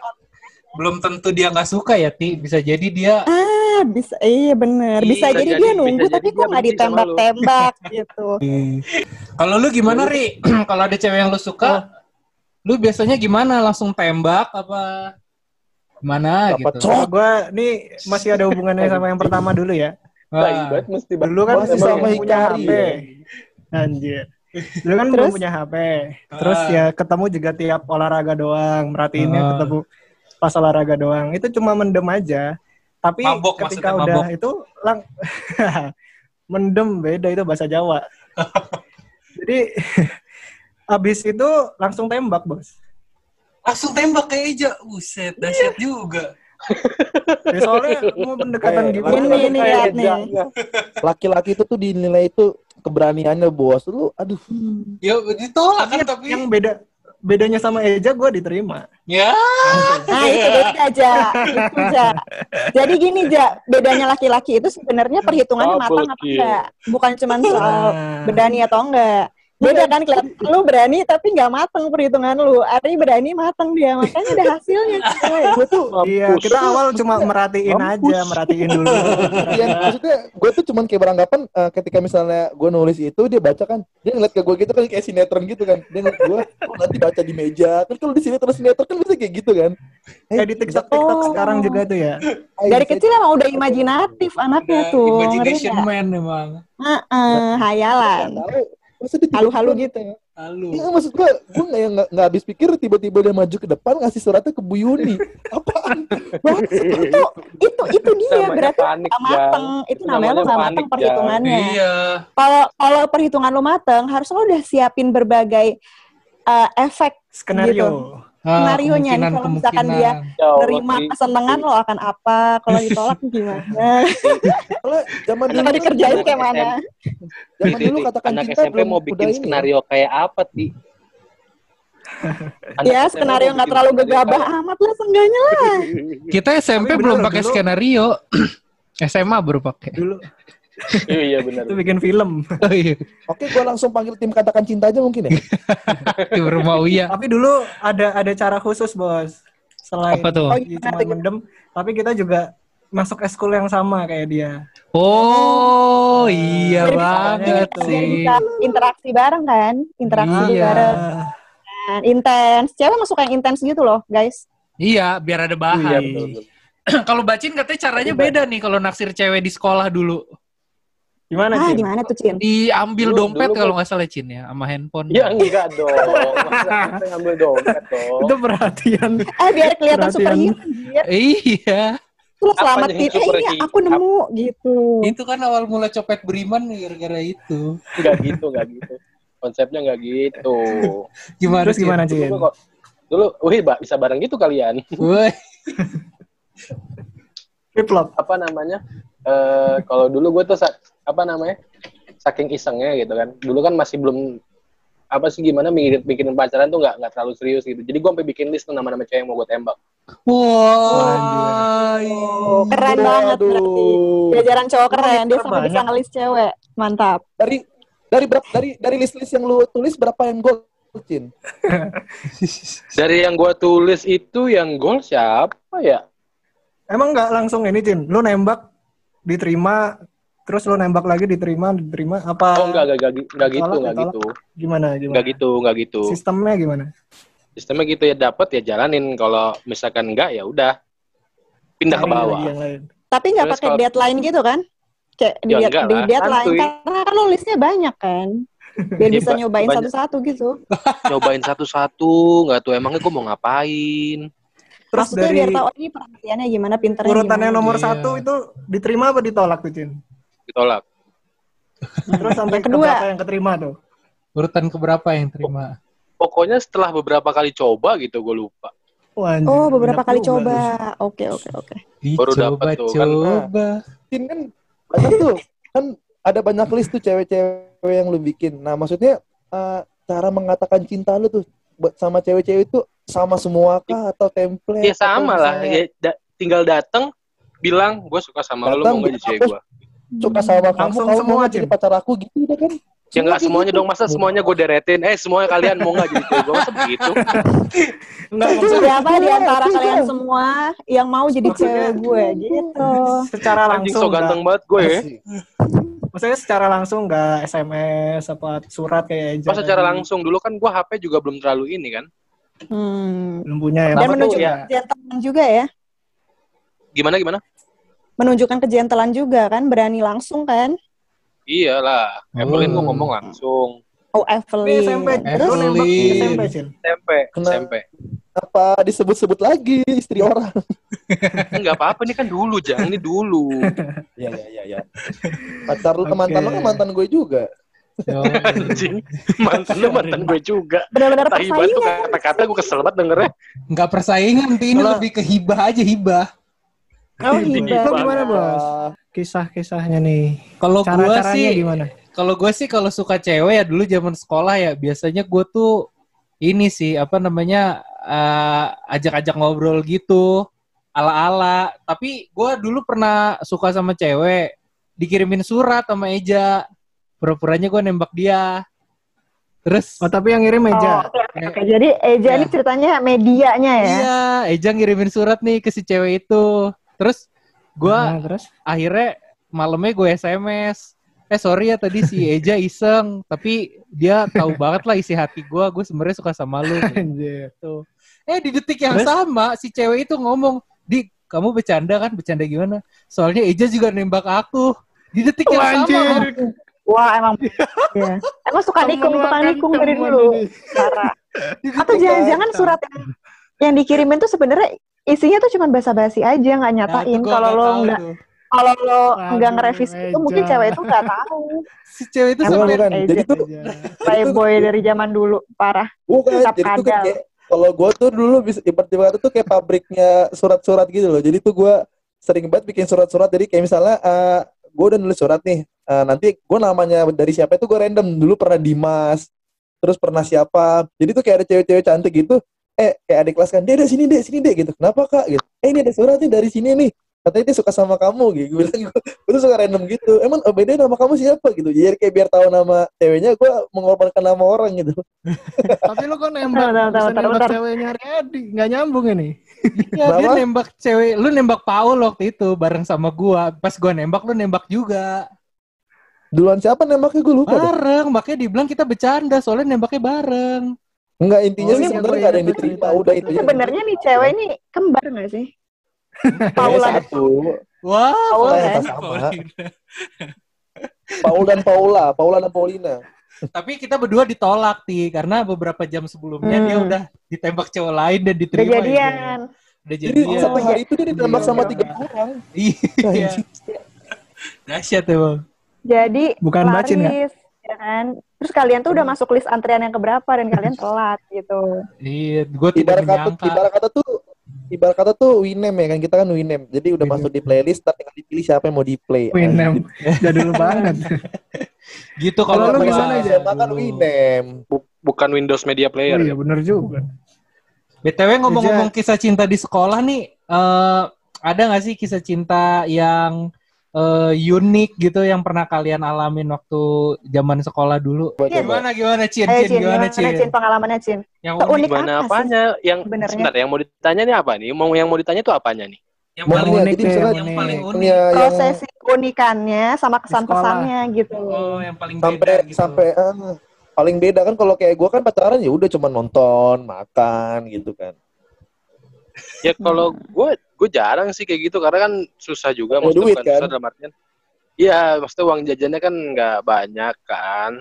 S4: belum tentu dia nggak suka ya ti. Bisa jadi dia
S1: Ah, bisa iya bener bisa
S5: Bisa
S1: jadi,
S5: jadi-
S1: dia nunggu
S5: jadi
S1: tapi
S5: dia
S1: kok nggak ditembak-tembak [laughs] gitu
S4: Kalau lu gimana, Ri? [clears throat] Kalau ada cewek yang lu suka, lu biasanya gimana? Langsung tembak apa gimana
S3: Apa
S4: gitu?
S6: Gue nih masih ada hubungannya [laughs] sama yang pertama dulu ya.
S4: Ah,
S5: banget mesti.
S6: Dulu kan
S3: Masih
S6: belum
S3: sama
S6: punya HP.
S3: ya?
S6: Anjir. Dulu kan belum
S1: Terus?
S6: punya HP. Terus
S4: Ah.
S6: ya ketemu juga tiap olahraga doang. Merhatiinnya
S4: Ah.
S6: ketemu pas olahraga doang. Itu cuma mendem aja. Tapi
S4: Mabok
S6: ketika udah
S4: mabok.
S6: itu lang [laughs] mendem beda itu bahasa Jawa. [laughs] Jadi habis itu langsung tembak, Bos.
S4: Langsung tembak kayak Eja. Buset, dahsyat juga. [laughs]
S6: Ya, soalnya mau pendekatan
S3: Eh,
S6: gimana?
S1: Ini, lihat nih.
S3: Laki-laki itu tuh dinilai itu keberaniannya bos. Lu aduh.
S4: Ya ditolak kan
S6: Tapi yang beda bedanya sama Eja gue diterima.
S4: Ya.
S1: nah itu beda aja itu aja jadi gini ja bedanya laki-laki itu sebenarnya perhitungannya matang apa enggak bukan cuma soal
S6: Nah.
S1: berani atau enggak beda kan kelihatan lu berani tapi nggak mateng perhitungan lu Ari berani mateng dia makanya ada hasilnya. [laughs]
S3: Gue tuh
S6: Iya, kita awal cuma merhatiin aja, merhatiin dulu. [laughs]
S3: Iya, maksudnya gue tuh cuman kayak beranggapan eh, ketika misalnya gue nulis itu dia baca kan, dia ngeliat ke gue gitu kan kayak sinetron gitu kan, dia ngeliat gue oh, nanti baca di meja, kan kalau di sini terus sinetron kan bisa kayak gitu kan. Eh,
S6: Kayak di TikTok TikTok
S1: Oh.
S6: sekarang juga tuh ya.
S3: ay,
S1: dari
S3: saya-
S1: kecil emang udah imajinatif anaknya
S4: Udah
S1: tuh
S4: Imagination man emang.
S1: Heeh, hayalan
S3: masa dia
S1: Halu-halu gitu.
S4: Lalu.
S3: Iya maksud gue, gue nggak nggak nggak habis pikir tiba-tiba dia maju ke depan ngasih suratnya ke Bu Yuni. [laughs] Apaan?
S1: Itu itu itu dia
S5: Namanya
S1: berarti
S5: panik,
S1: nggak mateng
S5: Jang.
S1: itu namanya
S5: namanya
S1: nggak
S5: panik,
S1: mateng
S5: Jang.
S1: perhitungannya
S4: Iya.
S1: kalau kalau perhitungan lu mateng harus lu udah siapin berbagai eh, efek
S6: Skenario.
S4: Ah,
S1: Skenarionya nih, kalau misalkan dia
S4: kemungkinan.
S5: Ya
S1: nerima kesenangan lo akan apa kalau ditolak [laughs] gimana [laughs]
S3: Soalnya zaman dulu
S1: kalau dikerjain kayak mana
S3: zaman dulu katakan
S5: anak
S3: cinta
S5: SMP
S3: belum
S5: mau bikin
S3: ya.
S5: skenario kayak apa ti [laughs] Anak
S1: ya skenario nggak terlalu gegabah amat lah seenggaknya lah
S4: Kita SMP
S6: Tapi
S4: belum pakai skenario. [clears throat] SMA baru pakai.
S6: Dulu
S5: iya iya benar
S6: itu bikin film.
S4: Oh iya.
S3: Oke, gue langsung panggil tim katakan cinta aja mungkin ya. [laughs]
S4: Di rumah Uya.
S6: Tapi dulu ada ada cara khusus, Bos. Selain
S4: Apa tuh?
S1: Oh,
S6: cuma mendem, tapi kita juga masuk eskul yang sama kayak dia.
S4: Oh iya
S1: Jadi
S4: banget sih.
S1: bisa interaksi bareng kan interaksi
S4: Iya.
S1: bareng kan intens cewek masuk yang intens gitu loh guys
S4: Iya, biar ada
S5: iya
S4: bahan.
S5: betul. [clears throat]
S4: kalau bacin katanya caranya beda nih kalau naksir cewek di sekolah dulu.
S6: Gimana,
S1: Ah,
S6: Cin?
S1: di mana tuh, Cin?
S4: Diambil
S5: Dulu-
S4: dompet
S5: dulu
S4: kalau nggak salah Cin ya, sama handphone.
S5: Ya enggak dong. Masa ngambil dompet dong.
S6: Itu perhatian.
S1: Eh, biar kelihatan
S6: Perhatian.
S1: superhero. Biar
S4: Iya.
S1: lu
S5: Apanya
S1: selamatin. Eh, ini
S5: superhero?
S1: aku nemu gitu.
S4: Itu kan awal mula copet beriman gara-gara itu.
S5: Enggak gitu, enggak gitu. Konsepnya enggak gitu.
S4: Gimana
S6: Terus gimana,
S5: Dulu
S6: Cin?
S5: kok dulu, wih, bisa bareng gitu kalian.
S4: Woi,
S6: Flip flop.
S5: Apa namanya? Eh kalau dulu gue tuh apa namanya? Saking isengnya gitu kan. Dulu kan masih belum apa sih gimana bikin, bikin pacaran tuh nggak nggak terlalu serius gitu. Jadi gue sampai bikin list tuh nama-nama cewek yang mau gue tembak.
S4: Wah.
S1: Keren banget berarti. Jajaran cowok keren. Dia sampai bisa ngelis cewek. Mantap.
S3: Dari dari berapa dari dari list-list yang lu tulis berapa yang gol, Cin? [laughs]
S5: Dari yang gue tulis itu yang gol siapa ya?
S6: Emang nggak langsung ini, Cin? Lu nembak, diterima, terus lu nembak lagi, diterima, diterima. Apa
S5: Oh enggak enggak enggak, enggak gitu enggak gitu.
S6: gimana? Gimana?
S5: Enggak gitu enggak gitu.
S6: Sistemnya gimana?
S5: Sistemnya gitu ya dapat ya jalanin. Kalau misalkan enggak ya udah pindah ke
S6: Cari
S5: bawah.
S6: lagi yang lain.
S1: Tapi nggak pakai
S5: kalau-
S1: deadline gitu kan? Kayak di,
S5: Ya enggak
S1: di
S5: lah,
S1: deadline karena kan lo listnya banyak kan. [laughs] Biar
S5: Ya,
S1: bisa
S5: ba-
S1: nyobain satu-satu gitu. [laughs]
S5: Nyobain satu-satu, nggak tuh emangnya gue mau ngapain?
S6: Terus
S1: Maksudnya
S6: dari
S1: biar tahu oh, ini perhatiannya gimana, pinternya
S6: urutan yang
S1: gimana.
S6: nomor
S4: Iya.
S6: satu itu diterima apa ditolak tuh, Cin?
S5: Ditolak.
S6: Terus sampai
S1: Yang kedua.
S6: ke berapa yang keterima tuh?
S4: Urutan keberapa yang terima?
S5: Pokoknya setelah beberapa kali coba gitu gue lupa.
S6: Wah, anjir,
S1: Oh, beberapa kali coba. Oke, oke, oke.
S5: Baru dapet tuh, kan.
S4: Coba.
S3: Cin kan banyak tuh kan ada banyak list tuh cewek-cewek yang lu bikin. Nah maksudnya eh, cara mengatakan cinta lu tuh buat sama cewek-cewek itu sama semua kah atau template?
S5: Ya sama lah. Ya, da- tinggal datang bilang gue suka sama lo, lu
S3: Datang,
S5: mau nggak jadi cewek gue?
S3: Suka sama kamu,
S6: Langsung
S3: kamu
S6: semua,
S3: mau jadi pacar aku gitu udah kan?
S5: Ya nggak
S3: kayak
S5: semuanya
S3: gitu.
S5: dong, masa semuanya gue deretin? Eh semuanya kalian mau nggak jadi cewek gue? Masa begitu?
S6: Enggak, maksudnya
S1: Siapa di antara kalian semua yang mau jadi cewek gue gitu?
S6: secara
S5: Anjing
S6: langsung
S5: so
S6: nggak-
S5: ganteng banget gue ya.
S6: Maksudnya secara langsung nggak SMS apa surat kayak Eja
S5: Pas secara langsung dulu kan gue HP juga belum terlalu ini kan.
S1: Hmm.
S6: belum punya ya.
S1: Dan menunjukkan
S5: ya-
S1: kejantelan juga ya.
S5: Gimana gimana?
S1: Menunjukkan kejantelan juga kan, berani langsung kan.
S5: Iyalah, Evelyn gue
S4: Oh.
S5: ngomong langsung.
S1: Oh,
S6: Ini
S1: Evelyn.
S6: SMP,
S1: Terus
S4: Evelyn.
S6: SMP.
S5: SMP, SMP.
S3: Apa disebut-sebut lagi istri orang? [laughs]
S5: Enggak apa-apa, ini kan dulu, Jang. Ini dulu.
S3: Iya [laughs] iya iya. Ya. Pacar lu
S6: Oke.
S3: mantan lu kan mantan gue juga.
S5: Anjing. Mantan lu mantan gue juga.
S1: Benar-benar
S5: banget tuh
S1: persaingan.
S5: kata-kata gue kesel banget dengernya.
S4: Nggak persaingan, Ti. ini lebih ke hibah aja hibah.
S1: Oh. [laughs]
S6: Lu gimana, Bos?
S3: Ah,
S6: Kisah-kisahnya nih.
S4: Kalau gua
S6: Cara-caranya
S4: sih,
S6: gimana?
S4: kalau gue sih kalau suka cewek ya dulu zaman sekolah ya biasanya gue tuh ini sih apa namanya eh, ajak-ajak ngobrol gitu ala-ala. Tapi gue dulu pernah suka sama cewek dikirimin surat sama Eja. Pura-puranya gue nembak dia. Terus
S6: Oh, tapi yang ngirim Eja.
S1: Oh, oke, oke, oke. Jadi Eja
S4: Ya.
S1: ini ceritanya medianya ya.
S4: iya, Eja ngirimin surat nih ke si cewek itu. Terus gue
S6: Nah, terus
S4: akhirnya malamnya gue SMS eh sorry ya tadi si Eja iseng tapi dia tahu banget lah isi hati gue gue sebenarnya suka sama lu [laughs]
S6: anjir.
S4: gitu eh di detik yang
S6: Terus?
S4: sama si cewek itu ngomong di kamu bercanda kan bercanda gimana soalnya Eja juga nembak aku di detik yang
S6: Wah,
S4: sama.
S1: Wah, emang [laughs] ya. Emang suka nikung, tukang nikung dari dulu. Parah. Atau jangan-jangan surat yang, yang dikirimin tuh sebenarnya isinya tuh cuma basa-basi aja, nggak
S4: sama. Nah,
S1: nyatain
S4: gua
S1: kalau lo nggak kalau lo nggak ngerevisi itu mungkin cewek itu nggak tahu. [laughs]
S4: si cewek itu
S1: Emang
S4: sampai.
S1: Eja.
S3: Jadi tuh.
S1: Playboy dari zaman dulu, parah.
S3: bukan.
S1: Tetap
S3: Jadi tuh kan kayak kalau gue tuh dulu bisa ibarat kata tuh kayak pabriknya surat-surat gitu loh. Jadi tuh gue sering banget bikin surat-surat. Jadi kayak misalnya eh gue udah nulis surat nih. Eh, nanti gue namanya dari siapa itu gue random. Dulu pernah Dimas, terus pernah siapa. Jadi tuh kayak ada cewek-cewek cantik gitu. Eh kayak adik kelas kan, dia ada sini deh, sini deh gitu. Kenapa kak? Gitu. Eh ini ada surat nih dari sini nih. Katanya dia suka sama kamu gitu. Gue bilang gue tuh suka random gitu. Emang oh, beda nama kamu siapa gitu. Jadi kayak biar tahu nama ceweknya, gue mengorbankan nama orang gitu. [laughs]
S6: Tapi lu kok nembak,
S1: Bentar, bentar,
S6: bisa
S1: bentar,
S6: nembak ceweknya Adi, nggak nyambung ini. [laughs]
S4: Iya, dia nembak cewek. Lu nembak Paul waktu itu bareng sama gua. Pas gua nembak lu nembak juga.
S3: Duluan siapa nembaknya gue lupa deh.
S4: Bareng, makanya dibilang kita bercanda soalnya nembaknya bareng.
S3: Enggak intinya
S6: Oh,
S3: sih sebenarnya
S6: gue
S3: nggak ada yang diterima udah
S6: itu.
S1: Sebenarnya nih cewek ini kembar nggak sih? [laughs] Paula
S3: satu.
S4: Wah,
S1: Paul kan?
S3: sama. Paul dan Paula, Paula dan Paulina.
S4: Tapi kita berdua ditolak ti karena beberapa jam sebelumnya
S1: Hmm.
S4: dia udah ditembak cowok lain dan
S1: Udah
S4: diterima. ya.
S1: jadian.
S4: Udah
S3: Jadi
S4: jadian.
S3: satu hari itu dia ditembak
S4: Iya.
S3: sama tiga orang.
S4: Iya. Dahsyat emang.
S1: Jadi
S6: Bukan bacin, nggak?
S1: Ya kan? Terus kalian tuh udah masuk list antrian yang keberapa dan kalian [laughs] telat gitu.
S4: Iya, gue tidak
S3: Ibarat kata,
S4: menyangka.
S3: ibarat kata tuh ibarat kata tuh Winem ya kan kita kan Winem. Jadi udah
S6: Winem.
S3: masuk di playlist, ntar tinggal dipilih siapa yang mau di play.
S6: Winem. [laughs] Jadul banget. [laughs]
S4: Gitu
S6: Kalau lu gimana aja?
S3: Makan Winem.
S5: Bu- bukan Windows Media Player.
S6: Oh, iya bener juga.
S4: BTW ngomong-ngomong kisah cinta di sekolah nih, eh ada nggak sih kisah cinta yang eh, unik gitu yang pernah kalian alamin waktu zaman sekolah dulu?
S3: Coba, coba.
S4: Gimana gimana Cin?
S1: Ayo
S4: Cin,
S1: Cin,
S4: gimana
S1: gimana
S4: Cin?
S1: Cin pengalamannya Cin?
S4: Yang unik,
S5: Gimana
S1: apa sih
S5: apanya? Yang
S1: sebenarnya?
S5: sebentar yang mau ditanya nih apa nih? Mau yang mau ditanya tuh apanya nih?
S4: yang
S3: Mau
S4: paling
S6: unik
S3: jadi
S6: deh,
S3: misalnya
S6: yang
S4: paling
S6: unik.
S4: unik.
S3: Ya, yang
S1: Prosesi keunikannya sama kesan-pesannya gitu.
S4: Oh, yang paling
S3: sampai
S4: beda gitu.
S3: sampai ah, paling beda kan kalau kayak gue kan pacaran ya udah cuma nonton, makan gitu kan.
S5: Ya kalau gue gue jarang sih kayak gitu karena kan susah juga maksudnya
S3: duit,
S5: bukan
S3: kan?
S5: susah dalam artian. Iya, maksudnya uang jajannya kan nggak banyak kan.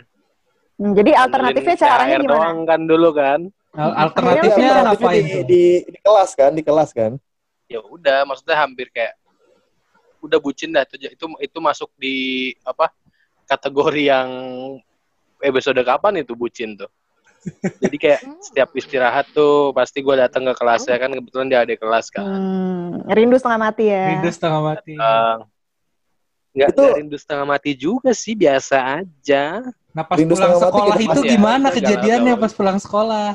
S1: Hmm, jadi alternatifnya caranya gimana?
S5: doang kan dulu kan.
S1: Akhirnya
S4: Alternatifnya
S3: Alternatifnya
S4: ngapain
S3: di,
S4: tuh?
S3: di, di kelas kan, di kelas kan.
S5: Ya udah, maksudnya hampir kayak udah bucin dah itu itu itu masuk di apa kategori yang episode kapan itu bucin tuh. Jadi kayak setiap istirahat tuh pasti gue datang ke kelasnya kan kebetulan dia ada kelas kan.
S1: Hmm, rindu setengah mati ya.
S4: Rindu setengah mati.
S5: Eh, nggak
S3: Itu-
S5: rindu setengah mati juga sih biasa aja.
S4: Nah pas
S3: Rindu
S4: pulang
S3: setengah mati
S4: sekolah
S3: gitu,
S4: itu
S5: ya.
S4: gimana kejadiannya pas pulang sekolah?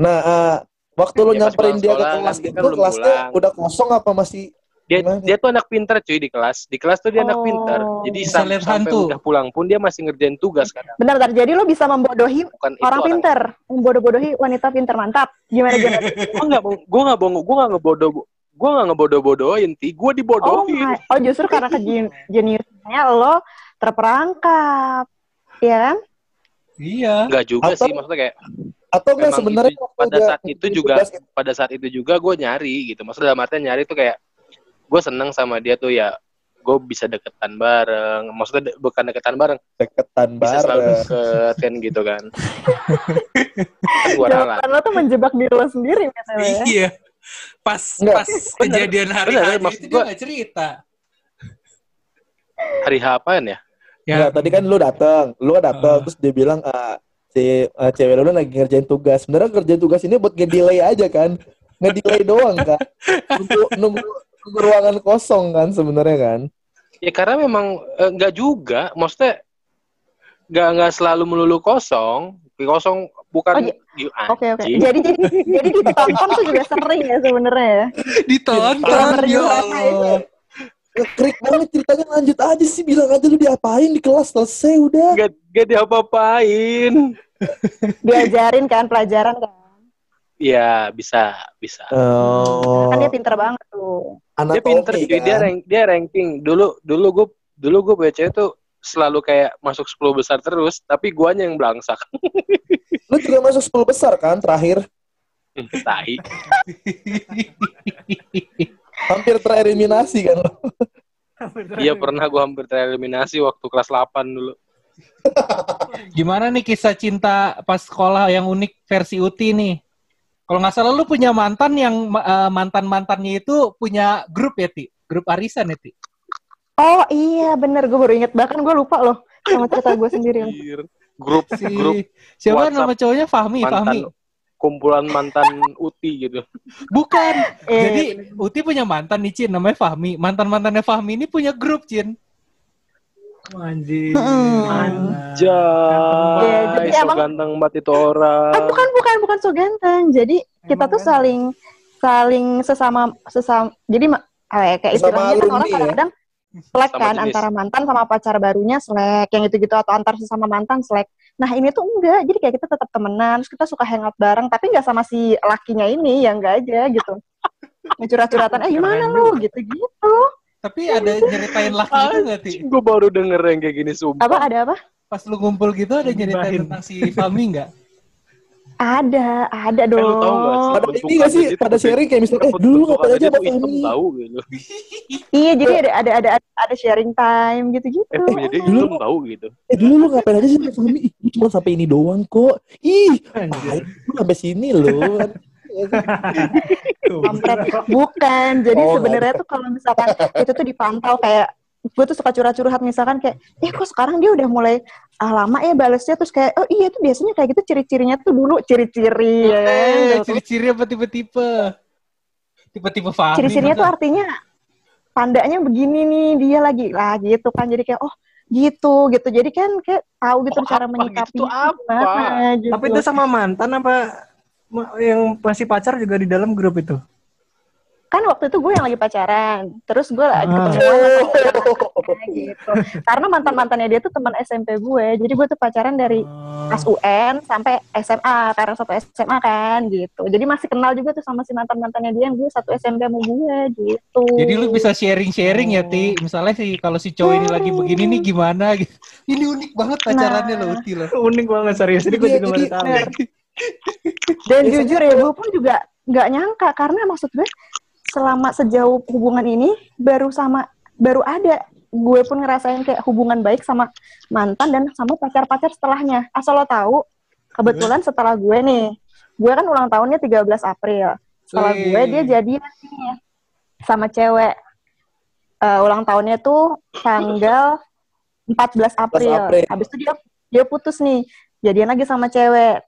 S3: Nah, ah, waktu lu
S5: Ya, pas
S3: nyamperin
S5: pulang
S3: dia ke kelas
S5: kan,
S3: itu
S5: kan
S3: kelasnya
S5: pulang.
S3: udah kosong apa masih
S5: Dia
S3: Gimana?
S5: dia tuh anak pintar cuy di kelas. Di kelas tuh dia anak
S1: Oh.
S5: pintar. Jadi
S4: Bisa
S5: sam- sampai
S4: hantu.
S5: udah pulang pun dia masih ngerjain tugas kadang.
S1: Bentar, bentar. Jadi lo bisa membodohi
S5: Bukan
S1: orang pinter, membodoh-bodohi wanita pinter mantap. Gimana gimana? [laughs]
S5: Gue nggak mau, gue nggak mau, gue nggak ngebodoh, gue nggak ngebodoh-bodohin. Ti, gue
S1: Oh,
S5: dibodohin.
S1: my. oh justru karena kejeniusnya lo terperangkap, ya kan?
S4: Iya.
S5: Enggak juga
S3: Atau-
S5: sih, maksudnya kayak
S3: atau enggak sebenarnya
S5: itu-
S3: waktu
S5: pada saat itu juga
S3: itu-
S5: pada saat itu juga gue nyari gitu. Maksudnya dalam artian nyari tuh kayak gue seneng sama dia tuh ya gue bisa deketan bareng. Maksudnya de- bukan deketan bareng,
S3: deketan
S5: bisa selalu
S3: bareng.
S5: deket kan gitu kan. [laughs] kan.
S1: Jawaban lo tuh menjebak diri lo sendiri, katanya. ya.
S4: Iya. Pas
S3: Enggak,
S4: pas kejadian hari
S5: bener,
S4: hari itu dia
S5: gua-
S4: nggak cerita.
S5: Hari H apaan ya?
S4: Ya,
S3: Enggak, tadi kan lu datang, lu kan datang
S4: Ah.
S3: terus dia bilang ah, si ah, cewek lu lagi ngerjain tugas. Sebenarnya ngerjain tugas ini buat nge-delay aja kan. Nge-delay doang kan. [laughs] Nunggu, nunggu, nunggu ruangan kosong kan sebenarnya kan.
S5: Ya karena memang eh, nggak juga, maksudnya nggak nggak selalu melulu kosong. Kosong bukan
S1: Oh, j-
S5: Ih,
S1: Oke oke.
S5: anjing.
S1: Jadi jadi jadi ditonton tuh juga sering ya sebenarnya ya.
S4: ditonton ya Allah.
S3: Krik banget ceritanya lanjut aja sih bilang aja lu diapain di kelas selesai udah.
S5: Nggak nggak diapa-apain.
S1: Diajarin kan pelajaran kan.
S5: Ya bisa bisa.
S3: Oh,
S1: Kan dia pinter banget tuh.
S5: Dia pinter cuy, dia
S3: kan.
S5: rank, dia ranking. Dulu dulu gue dulu gue cewek tuh selalu kayak masuk 10 besar terus, tapi guanya yang belangsak. [laughs]
S3: Lu juga masuk 10 besar kan terakhir. [laughs]
S5: Tai.
S3: Hampir tereliminasi kan lu. [laughs]
S5: Iya pernah gue hampir tereliminasi waktu kelas 8 dulu.
S4: Gimana nih kisah cinta pas sekolah yang unik versi Uti nih? Kalau nggak salah lu punya mantan yang mantan mantannya itu punya grup ya ti, grup arisan ya ti.
S1: Oh iya bener gue baru inget bahkan gue lupa loh sama cerita gue sendiri.
S5: Grup
S4: Si
S5: grup
S4: siapa
S5: WhatsApp
S4: nama cowoknya Fahmi,
S5: mantan
S4: Fahmi.
S5: kumpulan mantan Uti gitu.
S4: Bukan.
S1: Eh,
S4: Jadi Uti punya mantan nih Cin, namanya Fahmi. Mantan mantannya Fahmi ini punya grup Cin.
S6: Anjir.
S1: Mm-mm.
S5: Anjay,
S1: Iya, jadi
S5: so
S1: emang-
S5: ganteng banget itu orang.
S1: Ah, bukan bukan bukan so ganteng. Jadi kita
S6: Emang
S1: tuh
S6: kan?
S1: saling saling sesama sesama. Jadi eh, kayak istilahnya kan orang
S3: ya?
S1: kadang-kadang selek
S5: Sama
S1: kan
S5: jenis.
S1: antara mantan sama pacar barunya selek yang itu-gitu atau antar sesama mantan selek. Nah ini tuh enggak. Jadi kayak kita tetap temenan, terus kita suka hangout bareng, tapi nggak sama si lakinya ini yang enggak aja gitu. [laughs] Curhat-curhatan, eh gimana lu gitu-gitu.
S4: Tapi ada nyeritain laki itu nggak ti?
S5: Gue baru denger yang kayak gini sumpah.
S1: Apa ada apa?
S4: Pas lu ngumpul gitu ada nyeritain tentang si Fahmi nggak?
S1: Ada, ada
S5: Eh, lu
S1: dong.
S5: tahu nggak sih?
S3: Pada ini gak sih
S5: jadi
S3: pada sharing kayak misalnya eh dulu ngapain aja
S5: hitam
S3: Fahmi.
S5: tahu gitu. [laughs]
S1: Iya, jadi ada ada ada ada sharing time gitu-gitu.
S5: Eh, punya dia
S3: Dulu-
S5: YouTube tahu gitu.
S3: Eh dulu lu ngapain aja sih sama? Ih, lu cuma sampai ini doang kok. Ih, lu sampai sini loh.
S1: Kampret. Bukan. Jadi
S3: Oh,
S1: sebenarnya tuh kalau misalkan itu tuh dipantau kayak gue tuh suka curhat-curhat misalkan kayak, eh kok sekarang dia udah mulai ah, lama ya balesnya terus kayak, oh iya tuh biasanya kayak gitu ciri-cirinya tuh dulu ciri-ciri ya.
S4: Eh,
S1: Gitu.
S4: ciri-ciri apa tipe-tipe? Tipe-tipe Fahmi.
S1: Ciri-cirinya tuh artinya tandanya begini nih dia lagi lah gitu kan jadi kayak oh gitu gitu jadi kan kayak tahu gitu
S5: Oh,
S1: cara menyikapi
S5: gitu, apa?
S1: gimana, gitu.
S6: Tapi itu sama mantan apa yang masih pacar juga di dalam grup itu?
S1: kan waktu itu gue yang lagi pacaran terus gue lagi
S6: Ah.
S1: mantannya gitu karena mantan mantannya dia tuh teman SMP gue jadi gue tuh pacaran dari pas UN sampai SMA karena satu SMA kan gitu jadi masih kenal juga tuh sama si mantan mantannya dia yang gue satu SMP sama gue gitu
S4: Jadi lu bisa sharing-sharing ya, Ti. Misalnya sih kalau si cowok ini lagi begini nih gimana gitu. Ini unik banget pacarannya
S1: Nah.
S4: loh, Uti loh.
S6: Unik banget serius. Ini gue
S3: Iya,
S6: juga baru tahu.
S1: Dan jujur ya gue pun juga nggak nyangka karena maksud gue selama sejauh hubungan ini baru sama baru ada gue pun ngerasain kayak hubungan baik sama mantan dan sama pacar-pacar setelahnya asal lo tahu kebetulan setelah gue nih gue kan ulang tahunnya 13 April setelah
S4: Wih.
S1: gue dia jadian nih sama cewek Eh, ulang tahunnya tuh tanggal 14 April.
S3: April.
S1: Habis itu dia dia putus nih. Jadian lagi sama cewek.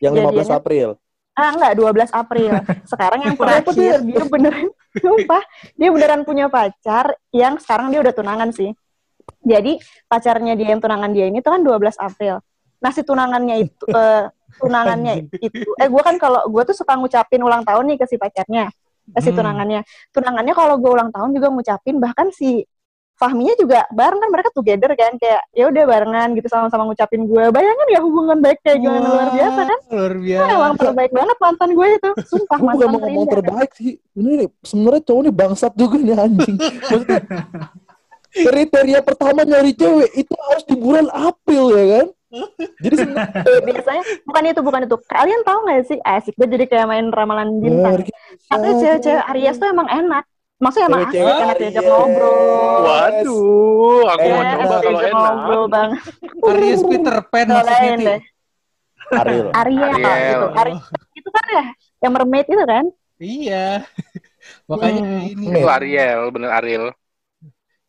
S3: Yang 15
S1: Jadiannya-
S3: April.
S1: Ah enggak, 12 April. [laughs] Sekarang yang terakhir dia beneran sumpah, dia beneran punya pacar yang sekarang dia udah tunangan sih. Jadi pacarnya dia yang tunangan dia ini tuh kan 12 April. Nah si tunangannya itu [laughs] eh, tunangannya itu eh gue kan kalau gue tuh suka ngucapin ulang tahun nih ke si pacarnya, ke si
S4: Hmm.
S1: tunangannya. Tunangannya kalau gue ulang tahun juga ngucapin bahkan si Fahminya juga bareng kan mereka together kan kayak ya udah barengan gitu sama-sama ngucapin gue. Bayangin ya hubungan baik kayak gimana luar biasa kan?
S4: Luar
S1: Nah,
S4: biasa.
S1: emang terbaik banget mantan gue itu. Sumpah
S3: Gue
S1: mantan
S3: mau ngomong terbaik sih. Ini sebenarnya cowok ini bangsat juga nih anjing. Maksudnya [laughs] kriteria pertama nyari cewek itu harus di bulan April ya kan? Jadi [laughs]
S1: biasanya bukan itu bukan itu. Kalian tahu nggak sih asik gue jadi kayak main ramalan bintang. Katanya cewek-cewek Aries tuh emang enak. Maksudnya emang asik, enak diajak ngobrol.
S5: Waduh, aku mau
S3: Eh,
S5: coba kalau enak.
S1: ngobrol bang.
S4: Aries Peter Pan maksudnya, Ti.
S1: deh.
S3: Ariel.
S1: Ariel,
S5: Ariel.
S1: gitu. Ari- itu kan ya, yang mermaid itu kan?
S4: Iya. [laughs] Makanya
S1: Hmm.
S4: ini
S5: Itu Ariel, bener Ariel.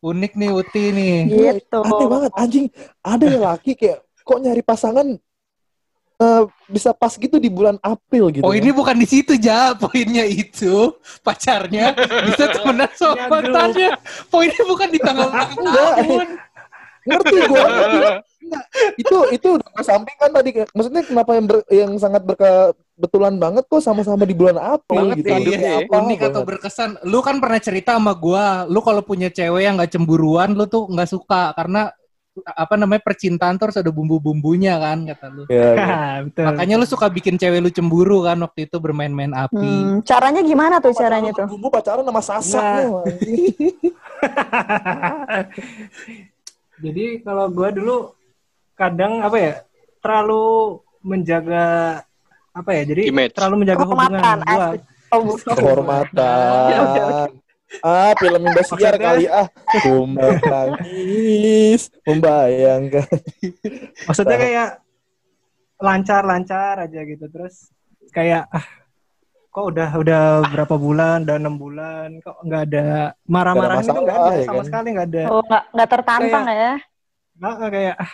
S4: unik nih Uti nih.
S1: Gitu.
S3: Aneh banget anjing. Ada laki kayak kok nyari pasangan eh, bisa pas gitu di bulan April gitu.
S4: Oh ini bukan di situ ja, poinnya itu pacarnya bisa temenan sama
S6: Ya,
S4: mantannya. Poinnya bukan di tanggal [laughs] tahun.
S3: ngerti gue itu itu udah kesampingkan tadi maksudnya kenapa yang ber- yang sangat berkebetulan banget kok sama-sama di bulan April
S5: Banget
S3: gitu
S5: ya,
S3: Hidupnya
S5: iya.
S3: apa
S4: unik atau
S3: banget.
S4: berkesan. Lu kan pernah cerita sama gua, lu kalau punya cewek yang nggak cemburuan, lu tuh nggak suka karena apa namanya percintaan tuh harus ada bumbu-bumbunya kan kata lu.
S3: Iya, iya. [laughs]
S6: Betul.
S4: Makanya lu suka bikin cewek lu cemburu kan waktu itu bermain-main api.
S1: Hmm, caranya gimana tuh caranya tuh?
S3: Bumbu pacaran sama Sasa
S6: Nah.
S3: anjing.
S6: Jadi kalau gue dulu kadang apa ya terlalu menjaga apa ya? Jadi
S5: Image.
S6: terlalu menjaga hubungan
S1: Kehormatan,
S6: gue.
S1: asik. Oh,
S3: kehormatan ah film Indosiar kali ah kumbang tangis membayangkan
S6: Maksudnya kayak lancar-lancar aja gitu terus kayak ah kok udah udah berapa bulan, udah enam bulan, kok nggak ada marah-marah itu nggak
S3: masalah,
S6: ada
S3: ya
S6: sama
S3: kan?
S6: sekali nggak ada.
S1: Oh, nggak nggak tertantang ya?
S6: Nggak nggak kayak ah,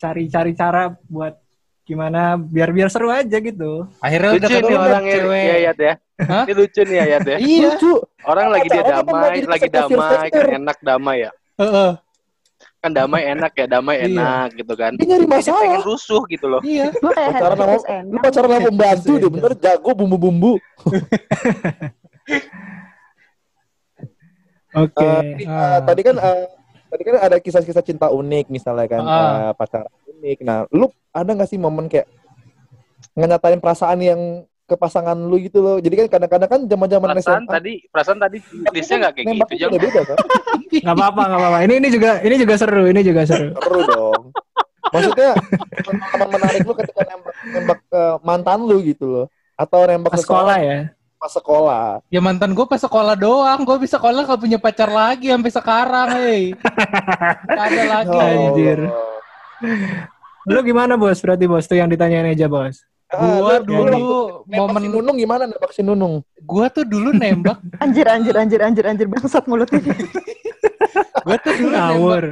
S6: cari-cari cara buat gimana biar biar seru aja gitu.
S4: Akhirnya udah
S5: Lucu nih
S4: ketemu
S5: orangnya
S4: cewek.
S5: ya Yat ya.
S4: Hah?
S5: Ini lucu nih ya ya.
S4: Iya.
S3: lucu
S5: Orang lagi dia
S3: kan
S5: damai,
S3: lagi
S5: damai, kan enak damai ya.
S4: Heeh.
S5: Kan damai enak ya, damai
S4: Iya.
S5: enak gitu kan.
S3: dia nyari
S5: Dia pengen
S3: masalah
S5: rusuh gitu loh.
S4: Iya.
S1: Kayak
S3: pacaran sama lu pacaran sama pembantu deh bener [laughs] jago bumbu-bumbu [laughs]
S6: Oke.
S3: Eh, tadi, eh, tadi kan eh, tadi kan ada kisah-kisah cinta unik misalnya kan
S4: Ah.
S3: eh, pacaran unik. Nah, lu ada nggak sih momen kayak ngenyatain perasaan yang ke pasangan lu gitu loh. Jadi kan kadang-kadang kan zaman-zaman
S5: Perasaan
S3: SMA
S5: tadi, perasaan tadi listnya nggak kayak gitu, Jang.
S3: beda-beda kan.
S6: Nggak apa-apa, nggak apa-apa. Ini ini juga ini juga seru, ini juga seru.
S3: Seru dong. Maksudnya pengalaman menarik lu ketika nembak nembak ke mantan lu gitu loh. Atau nembak seseorang
S6: sekolah ya.
S3: pas sekolah.
S4: Ya mantan gue pas sekolah doang. Gue bisa sekolah gak punya pacar lagi sampai sekarang, hei. Gak ada lagi.
S3: Ya
S6: Anjir. [laughs] Lu gimana bos? Berarti bos tuh yang ditanyain aja bos.
S3: Ah,
S4: Gua
S3: lu-
S4: dulu
S3: nembak
S4: momen
S3: si Nunung gimana nembak si Nunung?
S4: gue tuh dulu nembak. [laughs]
S1: Anjir, anjir, anjir, anjir, anjir. Bangsat mulutnya. [laughs]
S4: Gue tuh dulu nembak,
S6: Ngawur.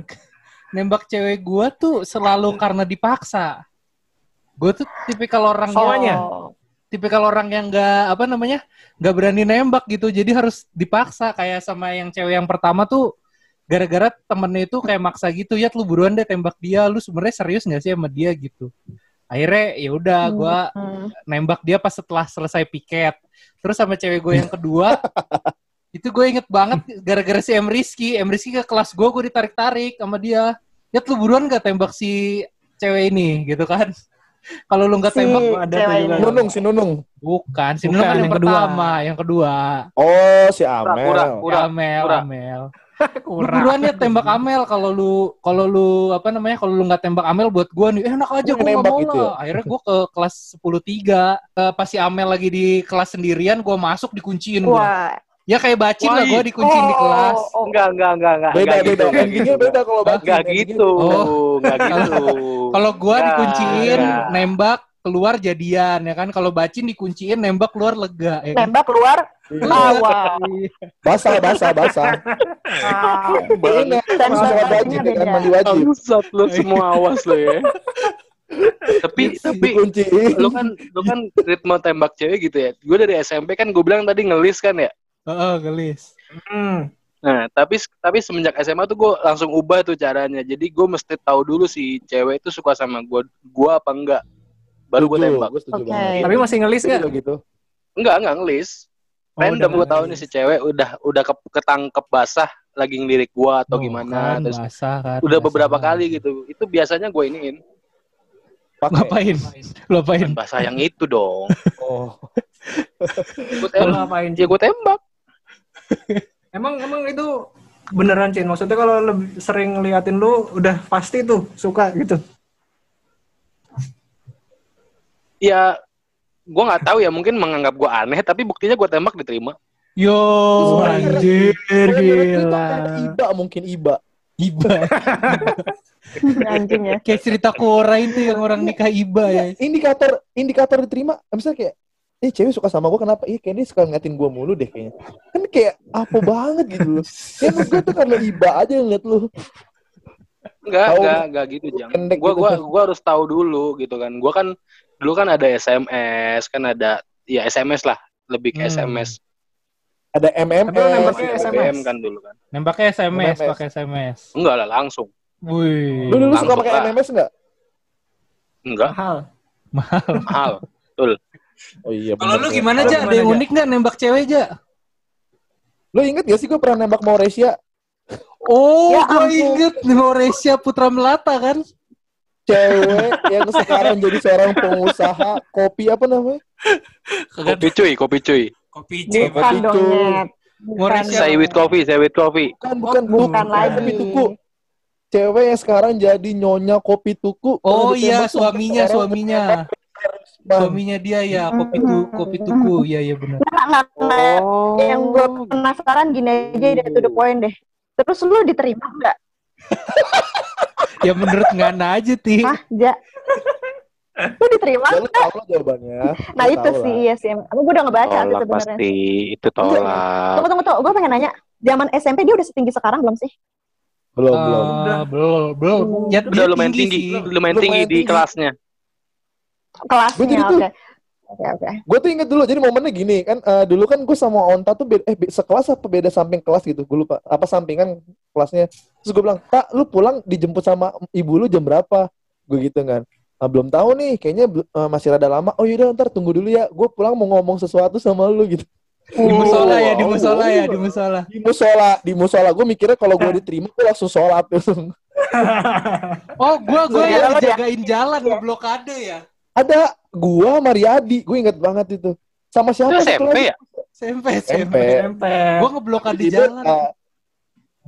S4: nembak cewek gue tuh selalu karena dipaksa. Gue tuh tipikal orang
S6: Soalnya?
S4: yang tipikal orang yang nggak apa namanya nggak berani nembak gitu. Jadi harus dipaksa kayak sama yang cewek yang pertama tuh gara-gara temennya itu kayak maksa gitu ya lu buruan deh tembak dia lu sebenarnya serius nggak sih sama dia gitu akhirnya ya udah gue
S1: Hmm.
S4: nembak dia pas setelah selesai piket. Terus sama cewek gue yang kedua, [laughs] itu gue inget banget gara-gara si M. Rizky. M. Rizky ke kelas gue, gue ditarik-tarik sama dia. Ya lu buruan gak tembak si cewek ini gitu kan. [laughs] Kalau lu gak
S1: Si
S4: tembak,
S6: ada juga.
S3: Nunung si Nunung.
S4: bukan. Si
S6: Bukan,
S4: Nunung kan yang,
S6: yang kedua.
S4: pertama, yang kedua.
S3: Oh, si Amel.
S5: Pura, pura.
S4: Amel,
S5: pura.
S4: Amel. [laughs] Lu buruan ya tembak Amel kalau lu kalau lu apa namanya kalau lu nggak tembak Amel buat gua nih eh, enak aja gua nggak
S3: nembak gitu
S4: lah. Akhirnya gua ke kelas 10 3 eh, pas si Amel lagi di kelas sendirian gua masuk dikunciin gua.
S1: Wah.
S4: Ya kayak bacin lah
S5: Wah,
S4: gua dikunciin di kelas.
S1: Oh,
S5: Enggak, enggak, enggak, enggak.
S3: Beda,
S5: enggak
S3: beda.
S5: gitu,
S3: Endingnya
S5: gitu.
S3: beda kalau baca.
S5: Enggak gitu,
S4: Oh.
S5: enggak gitu. [laughs]
S4: Kalau gua
S5: Enggak,
S4: dikunciin nembak keluar jadian ya kan. Kalau bacin dikunciin nembak keluar lega ya kan.
S1: Nembak keluar.
S3: Iya.
S1: Ah, wow.
S3: Basah, basah, basah.
S1: Bajunya
S3: wajib ya kan,
S1: beda.
S3: mandi wajib.
S5: Bangsat lu semua awas lu ya. tapi tapi lu kan lu kan ritme tembak cewek gitu ya. Gue dari SMP kan gue bilang tadi ngelis kan ya.
S4: Heeh, gelis.
S6: Hmm.
S5: Nah, tapi tapi semenjak SMA tuh gue langsung ubah tuh caranya. Jadi gue mesti tahu dulu si cewek itu suka sama gue, gue apa enggak. Baru gue tembak.
S3: Banget.
S6: Tapi masih ngelis gak?
S3: gitu.
S5: Enggak, enggak ngelis.
S6: Oh,
S5: Random
S6: udah
S5: gue tahu nih si cewek udah udah ke, ketangkep basah lagi ngelirik gue atau
S4: Oh,
S5: gimana.
S4: kan,
S5: Terus
S4: basah kan.
S5: udah
S4: basah.
S5: beberapa kali gitu. Itu biasanya gue iniin.
S3: Pakai.
S4: Ngapain? Lu Ngapain?
S5: Bahasa yang itu dong. [laughs]
S3: Oh.
S5: Gue tembak.
S6: ngapain?
S5: Ya gue tembak. [laughs]
S6: Emang emang itu beneran Cin? Maksudnya kalau lebih sering ngeliatin lu udah pasti tuh suka gitu.
S5: Ya gue nggak tahu ya mungkin menganggap gue aneh tapi buktinya gue tembak diterima.
S4: Yo,
S6: anjir
S3: Itu
S6: gila.
S3: Iba mungkin Iba.
S4: iba. [laughs]
S1: Anjing ya.
S4: Kayak cerita Kora itu yang orang nikah iba ya.
S3: Indikator indikator diterima, misalnya kayak eh cewek suka sama gue kenapa? Iya kayak dia suka ngeliatin gue mulu deh kayaknya. Kan kayak apa [laughs] banget gitu loh. Ya menurut gue tuh karena iba aja ngeliat lu.
S5: Enggak, enggak, enggak gitu, Jang. Gua
S3: gitu.
S5: gua gua harus tahu dulu gitu kan. Gua kan dulu kan ada SMS, kan ada ya SMS lah, lebih ke
S4: Hmm.
S5: SMS.
S3: Ada MMS.
S6: Nembaknya
S5: BBM
S6: SMS.
S5: kan dulu kan.
S4: Nembaknya SMS,
S3: SMS.
S4: pakai SMS.
S5: Enggak lah, langsung.
S4: Wih.
S3: Lu dulu suka pakai
S5: lah.
S3: MMS enggak?
S5: Enggak,
S6: Mahal.
S5: mahal. [laughs]
S3: Oh iya.
S4: Kalau lu gimana aja? Ada yang unik nggak nembak cewek aja?
S3: Lu inget gak sih gue pernah nembak Mauresia?
S4: Oh,
S1: Ya
S4: gue inget Mauricia Putra Melata kan?
S3: Cewek yang sekarang jadi seorang pengusaha kopi apa namanya?
S5: Kopi cuy, kopi cuy.
S4: Kopi
S3: Bukan
S1: Bukan dong,
S3: itu.
S1: Nyet.
S4: Mauricia.
S5: Saya with coffee, saya with coffee.
S3: Bukan, bukan,
S1: Bukan lagi.
S3: Kopi tuku. Cewek yang sekarang jadi nyonya kopi tuku.
S4: Oh iya, suaminya, suaminya.
S3: Bang.
S4: Suaminya dia ya, kopi tu, kopi tuku. Iya, iya benar.
S1: Nah, nah, nah,
S5: Oh.
S1: yang gue penasaran gini aja deh to the point deh. Terus lu diterima nggak? [laughs] [laughs]
S4: Ya menurut Ngana aja, Ti.
S1: Hah, Ja? lu diterima
S3: Ya, lu tahu lah jawabannya. [laughs]
S1: Nah
S3: Lu
S1: itu sih, iya sih. Aku udah ngebaca tuh
S5: Tolak
S1: sebenarnya.
S5: pasti, itu tolak.
S1: Tunggu, tunggu, tunggu. Gue pengen nanya. Zaman SMP dia udah setinggi sekarang belum sih?
S3: Belum, belum.
S4: Eh, belum, belum. Ya,
S5: Udah lumayan tinggi,
S4: sih.
S5: lumayan
S3: Lumayan
S5: tinggi di
S3: tinggi.
S5: kelasnya.
S1: Kelasnya,
S3: jadi
S1: oke.
S3: tuh-
S1: Oke.
S3: Gue tuh inget dulu, jadi momennya gini kan, eh, dulu kan gue sama Onta tuh beda, eh sekelas apa beda samping kelas gitu, gue lupa, apa sampingan kelasnya. Terus gue bilang, tak lu pulang dijemput sama ibu lu jam berapa? Gue gitu kan. Ah, belum tahu nih, kayaknya eh, masih rada lama. Oh yaudah ntar tunggu dulu ya, gue pulang mau ngomong sesuatu sama lu gitu.
S4: Di musola ya, di
S3: Oh,
S4: musola ya, di musola.
S3: Di musola, di musola. Gue mikirnya kalau gue diterima, gue langsung sholat langsung.
S4: Oh, gua gua
S1: Iya,
S4: yang
S1: iya.
S4: dijagain jalan, ngeblokade ya.
S3: Ada gua, Mariadi, gue inget banget itu. Sama
S5: Itu
S3: siapa? satu
S5: SMP ya?
S4: SMP,
S3: SMP.
S4: SMP. Gua ngeblokade
S3: Tiba-tiba,
S4: jalan.
S3: uh,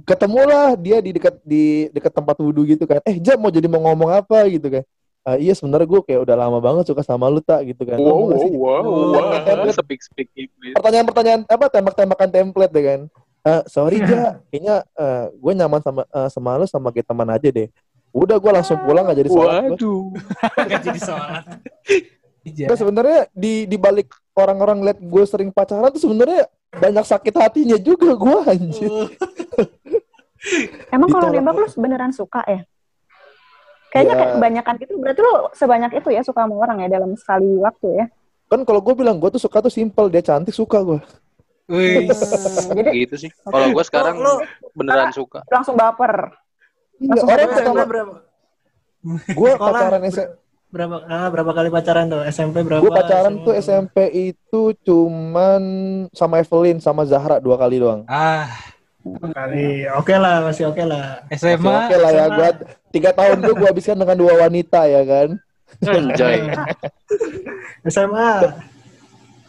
S3: ketemulah dia di dekat di dekat tempat wudhu gitu kan eh jam mau jadi mau ngomong apa gitu kan "Ah, iya sebenarnya gue kayak udah lama banget suka sama lu tak gitu kan
S5: Wow, wow,
S3: sih?"
S5: wow, wow. Speak, speak English.
S3: pertanyaan-pertanyaan apa tembak-tembakan template deh kan. Eh, sorry Ja, kayaknya gue nyaman sama eh, sama lu sama kita teman aja deh. Udah gue langsung pulang gak jadi sholat.
S5: Waduh.
S4: Gak jadi sholat. Iya.
S3: Nah, sebenarnya di di balik orang-orang liat gue sering pacaran tuh sebenarnya banyak sakit hatinya juga gue anjir.
S1: Emang kalau nembak lu beneran suka ya? Kayaknya
S3: Ya.
S1: kayak kebanyakan itu berarti lu sebanyak itu ya suka sama orang ya dalam sekali waktu ya.
S3: Kan kalau gue bilang gue tuh suka tuh simple, dia cantik suka gue.
S4: Wih.
S1: Hmm, jadi
S5: Gitu sih. Kalau gue sekarang
S6: Lu-
S5: beneran suka.
S1: langsung baper.
S3: Enggak,
S1: Langsung
S3: orang [laughs]
S1: pacaran.
S6: SMP
S3: pertama
S6: berapa?
S3: gue pacaran SMP,
S6: berapa ah, berapa kali pacaran tuh? SMP berapa?
S3: gue pacaran
S6: SMA
S3: tuh? SMP itu cuman sama Evelyn sama Zahra dua kali doang.
S4: Ah,
S6: kali. Oke lah, masih oke lah.
S3: Masih
S4: SMA.
S3: Oke lah ya, gue tiga tahun gue gue habiskan dengan dua wanita ya kan.
S5: Anjay.
S6: SMA. [laughs]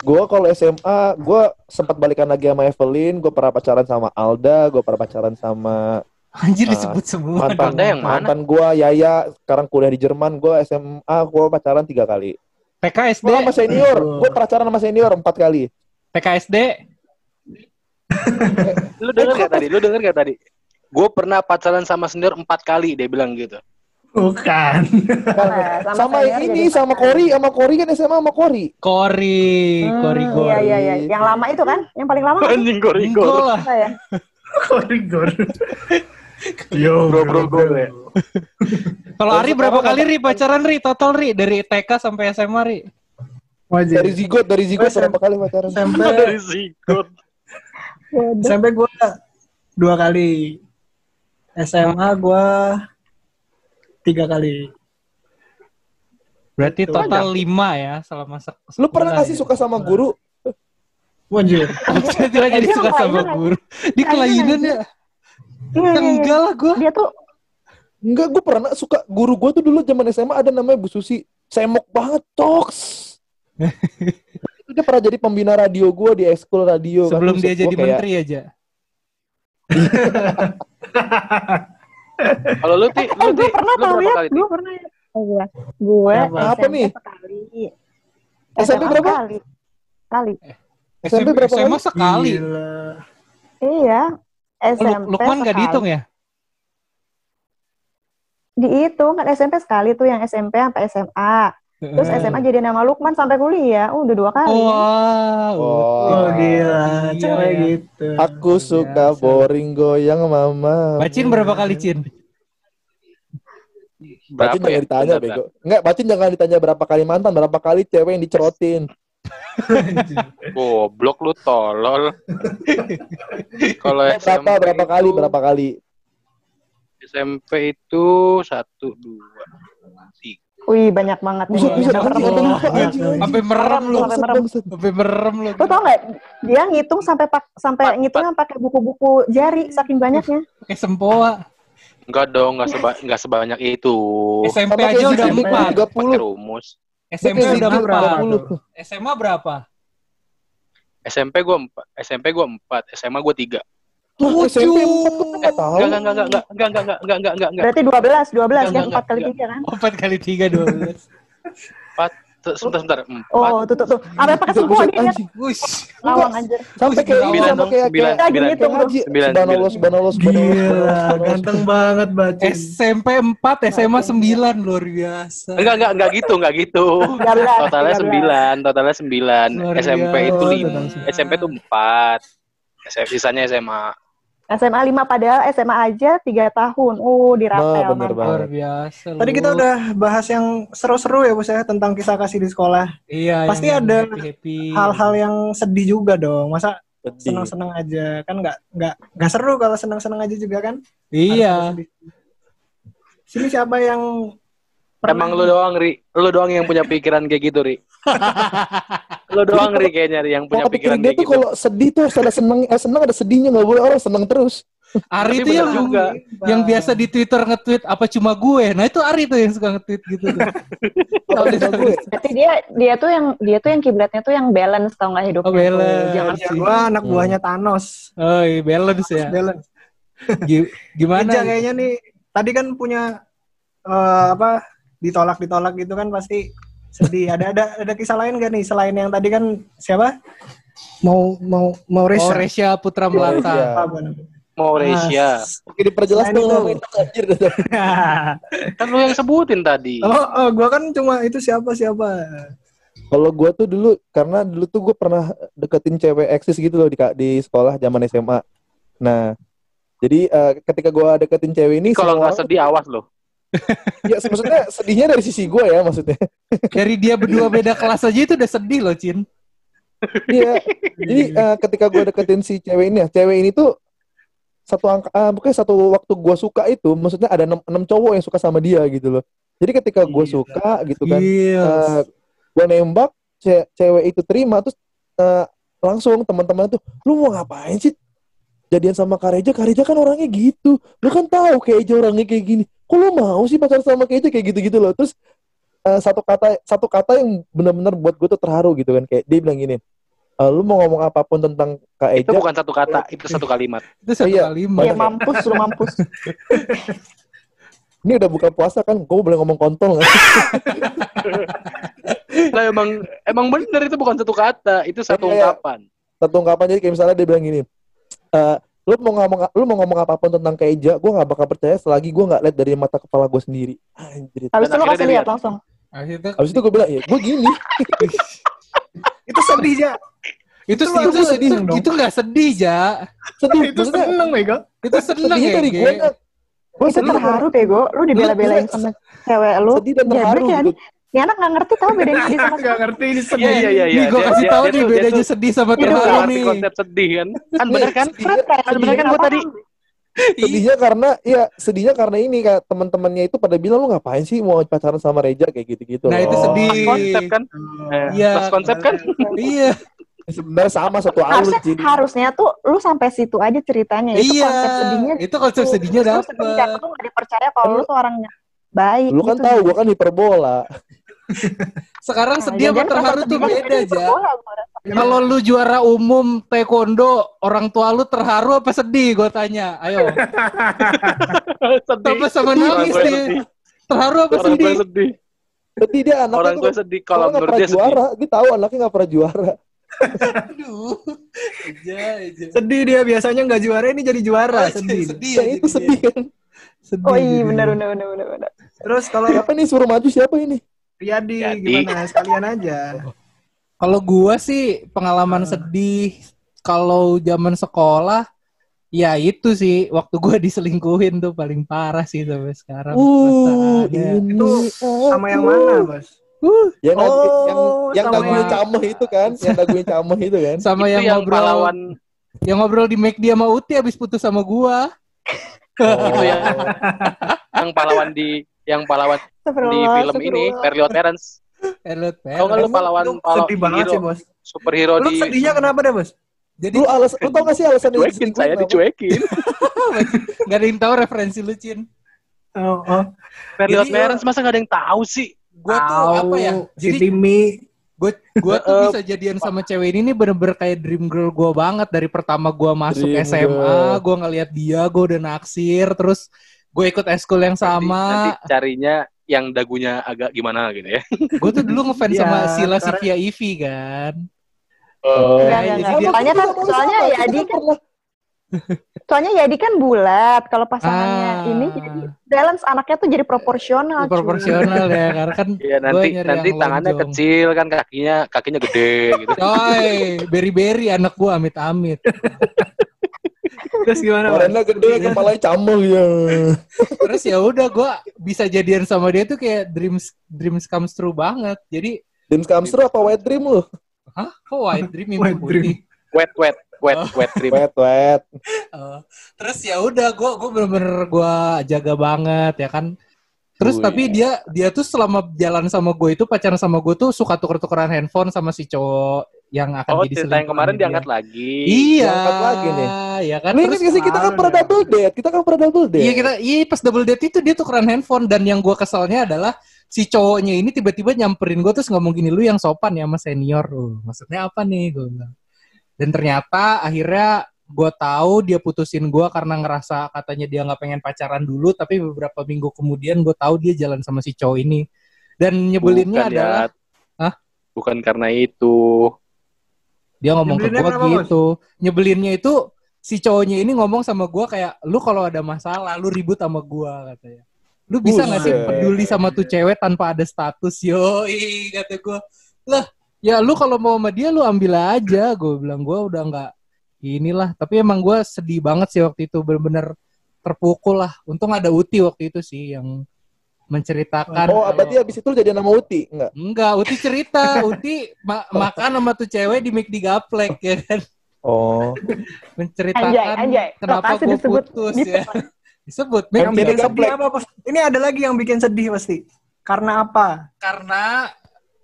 S3: Gue kalau SMA, gue sempat balikan lagi sama Evelyn, gue pernah pacaran sama Alda, gue pernah pacaran sama
S4: Anjir
S3: Ah,
S4: disebut semua.
S3: mantan
S5: yang mana?
S3: mantan gue Yaya, sekarang kuliah di Jerman, gue SMA, gue pacaran tiga kali.
S4: PKSD.
S3: Gue sama senior, gue pacaran sama senior empat kali.
S4: PKSD.
S5: Lu denger gak tadi? Lu denger gak tadi? Gue pernah pacaran sama senior empat kali, dia bilang gitu.
S6: Bukan.
S1: Nah,
S3: sama
S1: senior
S3: ini sama. Kori sama Kori kan SMA sama Kori
S4: Kori.
S1: Hmm,
S4: Kori
S1: Iya
S4: Kori.
S1: iya iya. Yang lama itu kan? Yang paling lama kan?
S5: Anjing
S4: Enggak
S5: gorigor.
S4: lah.
S1: Apa ya?
S6: Korigor. Yo,
S5: Bro, bro, bro, ya.
S4: Kalau Ari berapa kali Ri pacaran Ri? Total Ri dari TK sampai SMA Ri.
S6: Wajib.
S3: dari Zigot dari Zigot
S6: Gua
S3: berapa kali pacaran
S6: SMP [laughs]
S5: Dari.
S1: Waduh.
S6: SMP gue dua kali. SMA gue tiga kali.
S4: Berarti
S6: Itu
S4: total lima ya selama se
S3: lu pernah
S4: sekolah
S3: gak sih
S4: ya?
S3: suka sama guru
S6: Wajib.
S4: Tiba-tiba jadi
S1: Dia
S4: suka sama guru. Di kelainan ya?
S1: Iya, iya, iya.
S4: Enggak lah gua.
S1: Dia tuh
S3: Enggak, gue pernah suka guru gue tuh dulu zaman SMA ada namanya Bu Susi. Semok banget, toks. [laughs] Itu dia pernah jadi pembina radio gue di ekskul radio. kan.
S4: Sebelum
S3: Buset,
S4: dia jadi
S3: kayak-
S4: menteri aja. [laughs]
S5: Kalau lu ti,
S1: eh
S5: lu
S1: gue
S5: ti,
S1: pernah
S5: lu
S1: tau
S5: berapa
S1: ya,
S5: kali
S1: gue pernah ya. Oh, gue, gue
S6: Berapa?
S3: Apa
S1: SMP
S3: nih?
S1: sekali.
S3: SMP
S1: SMA
S3: berapa?
S1: Kali. Kali.
S3: SMP berapa
S4: SMA sekali.
S1: Iya.
S4: Oh,
S1: SMP
S4: Luk- Lukman nggak dihitung ya?
S1: Dihitung kan SMP sekali tuh yang SMP sampai SMA. Terus
S4: Eh.
S1: SMA jadi nama Lukman sampai kuliah. Uh, udah dua kali.
S4: Wah.
S3: Oh.
S6: Oh gila,
S4: Iya,
S6: cewek
S4: ya.
S6: gitu.
S3: Aku suka
S4: Biasa.
S3: boring goyang mama.
S4: Bacin berapa kali Cin?
S3: Bacin
S5: Berapa
S3: jangan
S5: ya?
S3: ditanya,
S5: Bentar,
S3: bego. Enggak, Bacin jangan ditanya berapa kali mantan, berapa kali cewek yang dicerotin.
S5: Goblok lu tolol. Kalau
S3: Eh, berapa,
S5: SMP
S3: berapa kali, berapa kali?
S5: SMP itu satu dua tiga.
S1: Wih, banyak banget nih.
S3: Buset, buset.
S4: Sampai merem lu.
S1: Sampai merem.
S4: Sampai lu.
S1: Lu tau nggak? Dia ngitung sampai pak sampai ngitungnya pakai buku-buku jari saking banyaknya.
S4: Kayak sempoa.
S5: Enggak dong, enggak seba enggak sebanyak itu.
S4: SMP aja udah empat.
S5: Pakai
S3: puluh.
S5: rumus.
S4: SMP udah empat.
S3: 30.
S4: SMA berapa?
S5: SMP gua empat, SMP gua empat, SMA gua tiga.
S4: Tujuh.
S3: empat, tahu.
S5: Enggak, enggak, enggak, enggak, enggak, enggak, enggak, enggak, enggak, enggak.
S1: Berarti 12, 12 kan
S5: Enggak,
S1: 4 kali
S5: enggak,
S1: 3 kan?
S4: Empat kali tiga dua belas.
S5: Empat, sebentar sebentar. Hmm.
S1: Oh, tuh tuh tuh. Apa pakai semua
S3: ini?
S4: Ya?
S1: Lawang anjir.
S3: Sampai ke
S5: sembilan dong, sembilan sembilan sembilan
S3: sembilan
S5: sembilan
S3: subhanallah.
S6: Ganteng banget baca.
S4: SMP empat, SMA sembilan luar biasa.
S5: Enggak enggak enggak gitu, enggak gitu. Totalnya sembilan, totalnya sembilan. SMP itu
S6: oh,
S5: lima, SMP itu 4. sisanya SMA.
S1: SMA 5 padahal SMA aja 3 tahun. Uh, dirapel.
S3: Nah, bener
S1: mantap.
S3: banget.
S4: Luar biasa.
S6: Tadi
S4: lu.
S6: kita udah bahas yang seru-seru ya Bos ya tentang kisah kasih di sekolah.
S4: Iya,
S6: Pasti
S4: yang
S6: ada. Hal-hal yang sedih juga dong. Masa senang-senang aja kan nggak nggak nggak seru kalau senang-senang aja juga kan?
S4: Iya.
S6: Sini siapa yang pernah-
S5: Emang lu doang, Ri. Lu doang yang punya pikiran kayak gitu, Ri. [laughs] lu doang, Ri, kayaknya, yang punya
S3: Pola pikir
S5: pikiran
S3: dia tuh
S5: gitu.
S3: kalau sedih tuh harus ada seneng, eh, seneng ada sedihnya nggak boleh orang seneng terus. [laughs]
S4: Ari tuh yang
S5: juga.
S4: yang biasa di Twitter nge-tweet apa cuma gue. Nah, itu Ari tuh yang suka nge-tweet gitu tuh. [laughs]
S3: Kalau
S4: dia-
S3: gue,
S1: Berarti dia dia tuh yang dia tuh yang kiblatnya tuh yang balance tau nggak hidupnya.
S4: Oh, balance.
S1: Tuh. Jangan
S6: Ya, gua anak buahnya Thanos.
S4: Oh, iya, balance ya.
S6: Balance.
S4: Gi- Gimana?
S6: Eja kayaknya nih tadi kan punya eh, apa ditolak ditolak gitu kan pasti sedih. Ada ada ada kisah lain gak nih selain yang tadi kan siapa mau mau mau
S4: Oh,
S6: Reza.
S4: Resya Putra. Melata.
S6: Apa namanya?
S5: Malaysia.
S3: Oke, diperjelas dong anjir. [laughs]
S5: Kan lu yang sebutin tadi.
S6: oh, oh, gua kan cuma itu siapa siapa.
S3: Kalau gue tuh dulu karena dulu tuh gue pernah deketin cewek eksis gitu loh di di sekolah zaman SMA. Nah, jadi eh, ketika gue deketin cewek ini
S5: Kalau nggak sedih awas loh.
S3: Ya maksudnya sedihnya dari sisi gue ya maksudnya.
S4: Dari dia berdua beda kelas aja itu udah sedih loh, Cin.
S3: Iya. Jadi eh, ketika gue deketin si cewek ini ya, cewek ini tuh satu angka, ah, bukan satu waktu gue suka itu, maksudnya ada enam, enam cowok yang suka sama dia gitu loh. Jadi ketika gue suka gitu kan,
S4: Iya.
S3: gue nembak, ce- cewek itu terima, terus eh, langsung teman-teman tuh, lu mau ngapain sih? Jadian sama Kareja, Kareja kan orangnya gitu. Lu kan tahu Kareja orangnya kayak gini. Kok lu mau sih pacaran sama Kareja kayak gitu-gitu loh. Terus eh, satu kata satu kata yang benar-benar buat gue tuh terharu gitu kan. Kayak dia bilang gini, "Eh, lu mau ngomong apa pun tentang Kak
S5: Itu
S3: Eja,
S5: bukan satu kata, itu satu kalimat.
S4: Itu satu
S3: iya.
S4: kalimat.
S1: Ya mampus lu mampus.
S3: ini udah buka puasa kan, gue boleh ngomong kontol nggak?
S5: Lah emang emang bener itu bukan satu kata, itu satu
S3: iya.
S5: ungkapan.
S3: Satu ungkapan jadi kayak misalnya dia bilang gini, "Eh, lu mau ngomong lu mau ngomong apa pun tentang Kak Eja, gue nggak bakal percaya selagi gue nggak lihat dari mata kepala gue sendiri. Anjir.
S1: Habis itu lu kasih lihat langsung.
S4: Akhirnya
S3: Habis itu gue bilang, ya gue gini. [laughs]
S6: Itu sedih ya.
S4: itu
S6: Itu
S4: itu
S6: aku
S4: itu,
S6: dong.
S4: itu nggak sedih, Ja.
S3: Sedih.
S6: itu
S3: Maksudnya,
S6: seneng Mega.
S4: Itu seneng ya,
S3: dari gue gue
S1: Itu terharu bego. Lu dibela-belain sama cewek lu.
S3: sedih dan terharu
S1: Geblek ya,
S3: gitu.
S1: Ini anak gak ngerti tau bedanya [laughs] sedih sama
S6: Gak ngerti ini sedih.
S5: Iya iya iya iya.
S4: Nih gue
S5: Dia-
S4: kasih tahu
S5: dia
S4: nih bedanya
S5: tuh-
S4: sedih sama terharu nih.
S5: konsep sedih kan. Kan bener kan?
S1: Kan
S5: Kan bener kan gua tadi?
S3: Sedihnya karena ya sedihnya karena ini kayak teman-temannya itu pada bilang lu ngapain sih mau pacaran sama Reja kayak gitu-gitu
S4: Nah,
S3: loh.
S4: itu sedih.
S5: Pas konsep kan? Eh,
S4: Iya.
S5: Pas konsep kan?
S4: Iya.
S3: Sebenarnya sama satu alur
S1: harusnya
S3: jadi.
S1: harusnya tuh lu sampai situ aja ceritanya itu
S4: Iya.
S1: konsep sedihnya
S4: Itu konsep sedihnya
S1: Terus lu sedih lu gak dipercaya kalau lu tuh orangnya baik
S3: Lu kan
S1: gitu.
S3: tahu gua kan hiperbola.
S4: Sekarang
S1: Nah,
S4: sedih
S1: jangan
S4: terharu tuh beda,
S1: jadi
S4: Ja.
S1: hiperbola gua rasa.
S4: Kalau lu juara umum taekwondo, orang tua lu terharu apa sedih? Gue tanya. Ayo. [laughs]
S5: sedih.
S4: Tambah sama nangis nih.
S5: sedih.
S4: Terharu apa
S5: Orang
S4: sedih?
S5: sedih.
S3: Sedih dia anaknya
S5: Orang
S3: tuh
S5: tua
S3: kan-
S5: sedih
S3: kalau
S5: menurut
S3: pernah
S5: dia sedih.
S3: juara, dia tahu anaknya nggak pernah juara.
S4: Aduh. [laughs] Eja, Eja.
S6: Sedih dia biasanya nggak juara ini jadi juara. Sedih.
S4: Sedih.
S3: Ya
S4: ya
S3: itu sedih kan.
S4: Sedih.
S1: oh iya benar benar benar benar benar.
S6: Terus kalau
S3: Siapa nih suruh maju siapa ini?
S6: Riyadi
S5: Riyadi.
S6: gimana sekalian aja. [laughs]
S4: Kalau gua sih pengalaman sedih kalau zaman sekolah ya itu sih waktu gua [laughs] diselingkuhin tuh paling parah sih sampai sekarang.
S3: Uh, ini
S6: Itu Sama yang mana, Bos?
S4: Uh,
S3: Yang
S6: Oh,
S3: yang yang dagunya
S4: yang-
S3: cameh itu kan, yang dagunya cameh itu kan. [laughs]
S4: sama
S5: Itu
S4: yang,
S5: yang
S4: ngobrol
S5: pahlawan
S4: yang ngobrol di McD sama Uti habis putus sama gua.
S5: itu ya. yang pahlawan di yang pahlawan di film ini. Perliot Parents.
S4: Elot
S5: Tau nggak lu pahlawan
S6: Lu
S5: pahlawan
S6: sedih banget sih, Bos.
S5: superhero
S6: Lu
S5: di
S6: sedihnya kenapa deh, Bos?
S4: Jadi
S3: Lu alas, lu tau gak sih alasan
S5: dicuekin saya dicuekin. [laughs]
S4: Gak ada yang tahu referensi lu, Cin.
S6: Oh, oh.
S5: Perliot Parents masa gak ada yang tahu sih?
S4: Gua tuh
S6: Tahu,
S4: apa ya?
S6: Si
S4: Jadi
S6: Timmy
S4: gue gua tuh
S5: Eh,
S4: bisa jadian sama cewek ini nih bener-bener kayak dream girl gue banget dari pertama gua masuk
S3: Dream
S4: SMA gue ngeliat dia gue udah naksir terus gue ikut eskul yang
S5: Nanti,
S4: sama
S5: carinya yang dagunya agak gimana gitu ya. [laughs]
S4: gue tuh dulu ngefans
S6: Iya,
S4: sama Sila
S6: karena-
S4: Sivia Ivy kan
S5: Oh.
S1: Enggak,
S4: jadi
S1: enggak,
S4: dia-
S1: enggak. Soalnya kan,
S3: Sama-sama,
S1: soalnya
S3: kita
S1: Yadi
S3: kan
S1: kan, soalnya Yadi kan bulat. Kalau pasangannya
S4: Ah.
S1: ini jadi balance anaknya tuh jadi proporsional. cuy.
S4: proporsional ya karena kan [laughs]
S5: Iya
S4: gua
S5: nanti nanti tangannya
S4: lonjong.
S5: kecil kan kakinya kakinya gede gitu.
S4: coy beri-beri anak gua amit-amit [laughs]
S6: terus gimana?
S3: Badannya gede, kepalanya camel ya.
S4: terus ya udah gue bisa jadian sama dia tuh kayak dreams dreams comes true banget jadi
S3: Dreams comes true apa wet dream lu?
S4: hah kok white dream [laughs] mimpi
S6: White dream.
S4: putih
S5: Wet wet wet
S4: Oh.
S5: wet dream.
S3: Wet, wet.
S4: Oh, terus ya udah gue gue bener-bener gue jaga banget ya kan terus
S3: Wih.
S4: tapi dia dia tuh selama jalan sama gue itu pacaran sama gue tuh suka tuker-tukeran handphone sama si cowok yang akan
S5: Oh
S4: jadi
S5: cerita yang kemarin
S4: selingkuhannya
S5: diangkat
S4: dia.
S5: lagi.
S4: iya
S3: Diangkat lagi nih.
S4: ya kan
S3: Ini
S4: terus
S3: kan kita kan pernah double date, kita kan pernah double date.
S4: Iya kita iya pas double date itu dia tukeran handphone dan yang gue keselnya adalah si cowoknya ini tiba-tiba nyamperin gue terus ngomong gini lu yang sopan ya sama senior lu maksudnya apa nih gue bilang dan ternyata akhirnya gue tahu dia putusin gue karena ngerasa katanya dia nggak pengen pacaran dulu tapi beberapa minggu kemudian gue tahu dia jalan sama si cowok ini dan nyebelinnya
S5: Bukan,
S4: adalah
S5: Yat.
S4: Hah?
S5: Bukan karena itu.
S4: Dia ngomong ke gue
S6: kenapa, Bos?
S4: gitu. Nyebelinnya itu si cowoknya ini ngomong sama gue kayak, lu kalau ada masalah, lu ribut sama gue katanya. Lu bisa nggak sih peduli sama tuh cewek tanpa ada status? Yo, kata gue. Lah, ya lu kalau mau sama dia lu ambil aja. Gue bilang gue udah nggak inilah. Tapi emang gue sedih banget sih waktu itu bener-bener terpukul lah. Untung ada Uti waktu itu sih yang menceritakan.
S3: Oh,
S4: kalau-
S3: berarti habis itu jadi nama Uti? Enggak.
S4: Enggak, Uti cerita, Uti ma- [laughs] makan sama tuh cewek di McD Gaplek ya kan.
S3: Oh. [laughs]
S4: Menceritakan
S1: Anjay, anjay.
S4: kenapa gue
S1: disebut
S4: putus
S1: gitu.
S4: ya. Disebut [laughs]
S6: Yang bikin sedih
S3: Gaplek.
S6: apa, Bos? Ini ada lagi yang bikin sedih pasti. Karena apa?
S4: karena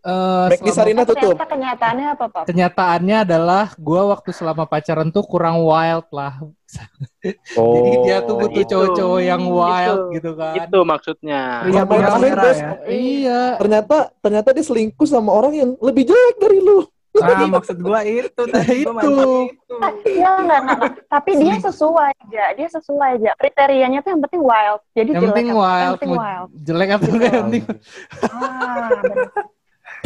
S4: eh,
S3: McD
S4: selama-
S3: Sarina tutup.
S1: Ternyata kenyataannya apa, Pak?
S4: kenyataannya adalah gue waktu selama pacaran tuh kurang wild lah. [laughs]
S3: Oh.
S4: Jadi dia tuh butuh
S5: Itu.
S4: cowok-cowok yang wild
S5: Itu.
S4: gitu kan.
S5: Itu maksudnya.
S6: Pria punya selera
S3: terus.
S6: ya.
S4: Iya.
S3: Ternyata ternyata dia selingkuh sama orang yang lebih jelek dari lu.
S6: Nah, maksud gua itu tadi gua
S4: Itu.
S6: itu.
S1: Iya, enggak, enggak, enggak. Tapi dia sesuai aja. Dia sesuai aja. Kriterianya tuh yang penting wild. Jadi
S4: Yang
S1: jelek
S4: penting
S1: apa?
S4: wild,
S1: Yang penting wild.
S4: jelek atau enggak yang penting
S1: Ah.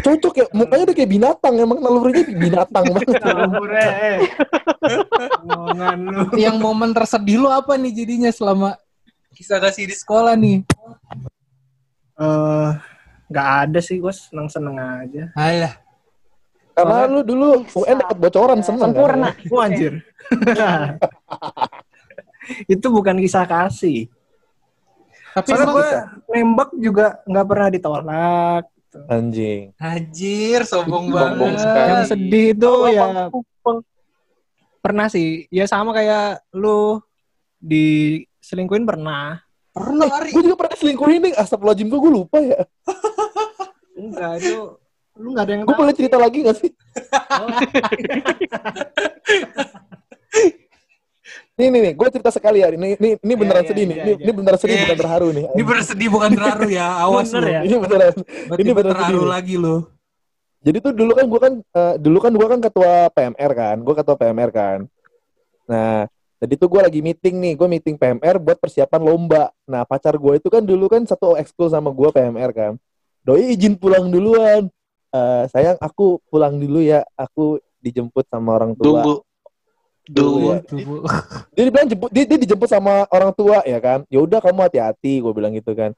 S3: Cocok ya, mukanya udah kayak binatang, emang nalurinya binatang banget. [laughs]
S6: Eh.
S4: Yang momen tersedih lu apa nih jadinya selama kisah kasih di sekolah nih?
S6: Eh, nggak ada sih, gua seneng-seneng aja.
S4: Alah,
S3: Karena lu dulu UN dapat bocoran seneng
S1: Sempurna.
S3: kan?
S6: Gua anjir. [laughs] itu bukan kisah kasih.
S4: tapi
S6: gue nembak juga nggak pernah ditolak.
S3: Anjing.
S4: anjir sombong
S5: Sombong
S4: banget.
S5: sekali.
S6: Yang sedih itu
S5: Oh,
S6: ya
S5: Bang.
S6: pernah sih. Ya sama kayak lu diselingkuhin pernah.
S4: Pernah Ari.
S3: Gue juga pernah selingkuhin nih, astagfirullahaladzim gue, gue lupa ya.
S6: Enggak, itu lu nggak ada yang
S3: Gue boleh cerita lagi gak sih? [laughs] [laughs] Nih, nih, nih, gue cerita sekali ya. Ini, ini, ini beneran
S6: Iya,
S3: sedih
S6: iya,
S3: nih.
S6: iya,
S3: Ini, ini beneran sedih, bukan terharu nih.
S4: Ini bersedih bukan terharu ya, [laughs] awas
S6: Bener
S4: lu.
S6: ya?
S3: Ini beneran.
S4: Berarti
S3: Ini beneran
S4: terharu
S3: sedih
S4: lagi lu.
S3: Jadi tuh dulu kan gue kan, eh, dulu kan gue kan ketua PMR kan. Gue ketua PMR kan. Nah, jadi tuh gue lagi meeting nih. Gue meeting PMR buat persiapan lomba. Nah, pacar gue itu kan dulu kan satu ekskul sama gue PMR kan. Doi izin pulang duluan. Eh, sayang, aku pulang dulu ya. Aku dijemput sama orang tua.
S5: Tunggu.
S3: Dulu ya.
S4: Bu.
S3: dia bilang jemput dia, dia dijemput sama orang tua ya kan ya udah kamu hati-hati gue bilang gitu kan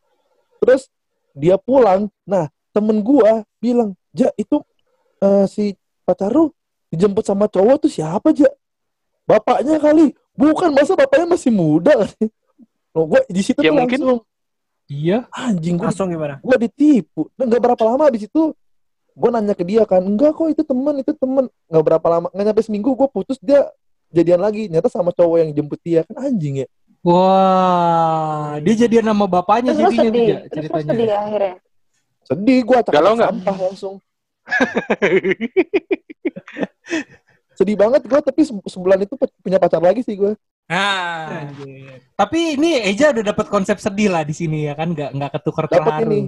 S3: terus dia pulang nah temen gua bilang ja itu eh, si pacar lu dijemput sama cowok tuh siapa ja bapaknya kali bukan masa bapaknya masih muda Loh, gua di situ
S5: Ya,
S3: tuh
S5: mungkin.
S3: langsung
S4: Iya.
S3: anjing gua,
S6: Langsung gimana?
S3: gua ditipu nah, nggak berapa lama abis itu gue nanya ke dia kan enggak kok itu temen itu temen nggak berapa lama nggak nyampe seminggu gue putus dia jadian lagi nyata sama cowok yang jemput dia kan anjing ya
S4: Wah, dia jadian nama bapaknya
S1: Terus
S4: jadinya
S1: sedih.
S4: dia
S1: Terus
S4: ceritanya.
S1: sedih akhirnya.
S3: sedih gue acak
S5: Galau nggak?
S3: sampah langsung [laughs] sedih banget gue tapi se- sebulan itu punya pacar lagi sih gue
S4: Nah, tapi ini Eja udah dapat konsep sedih lah di sini ya kan, nggak nggak ketukar
S3: Dapet
S4: terharu.
S3: ini.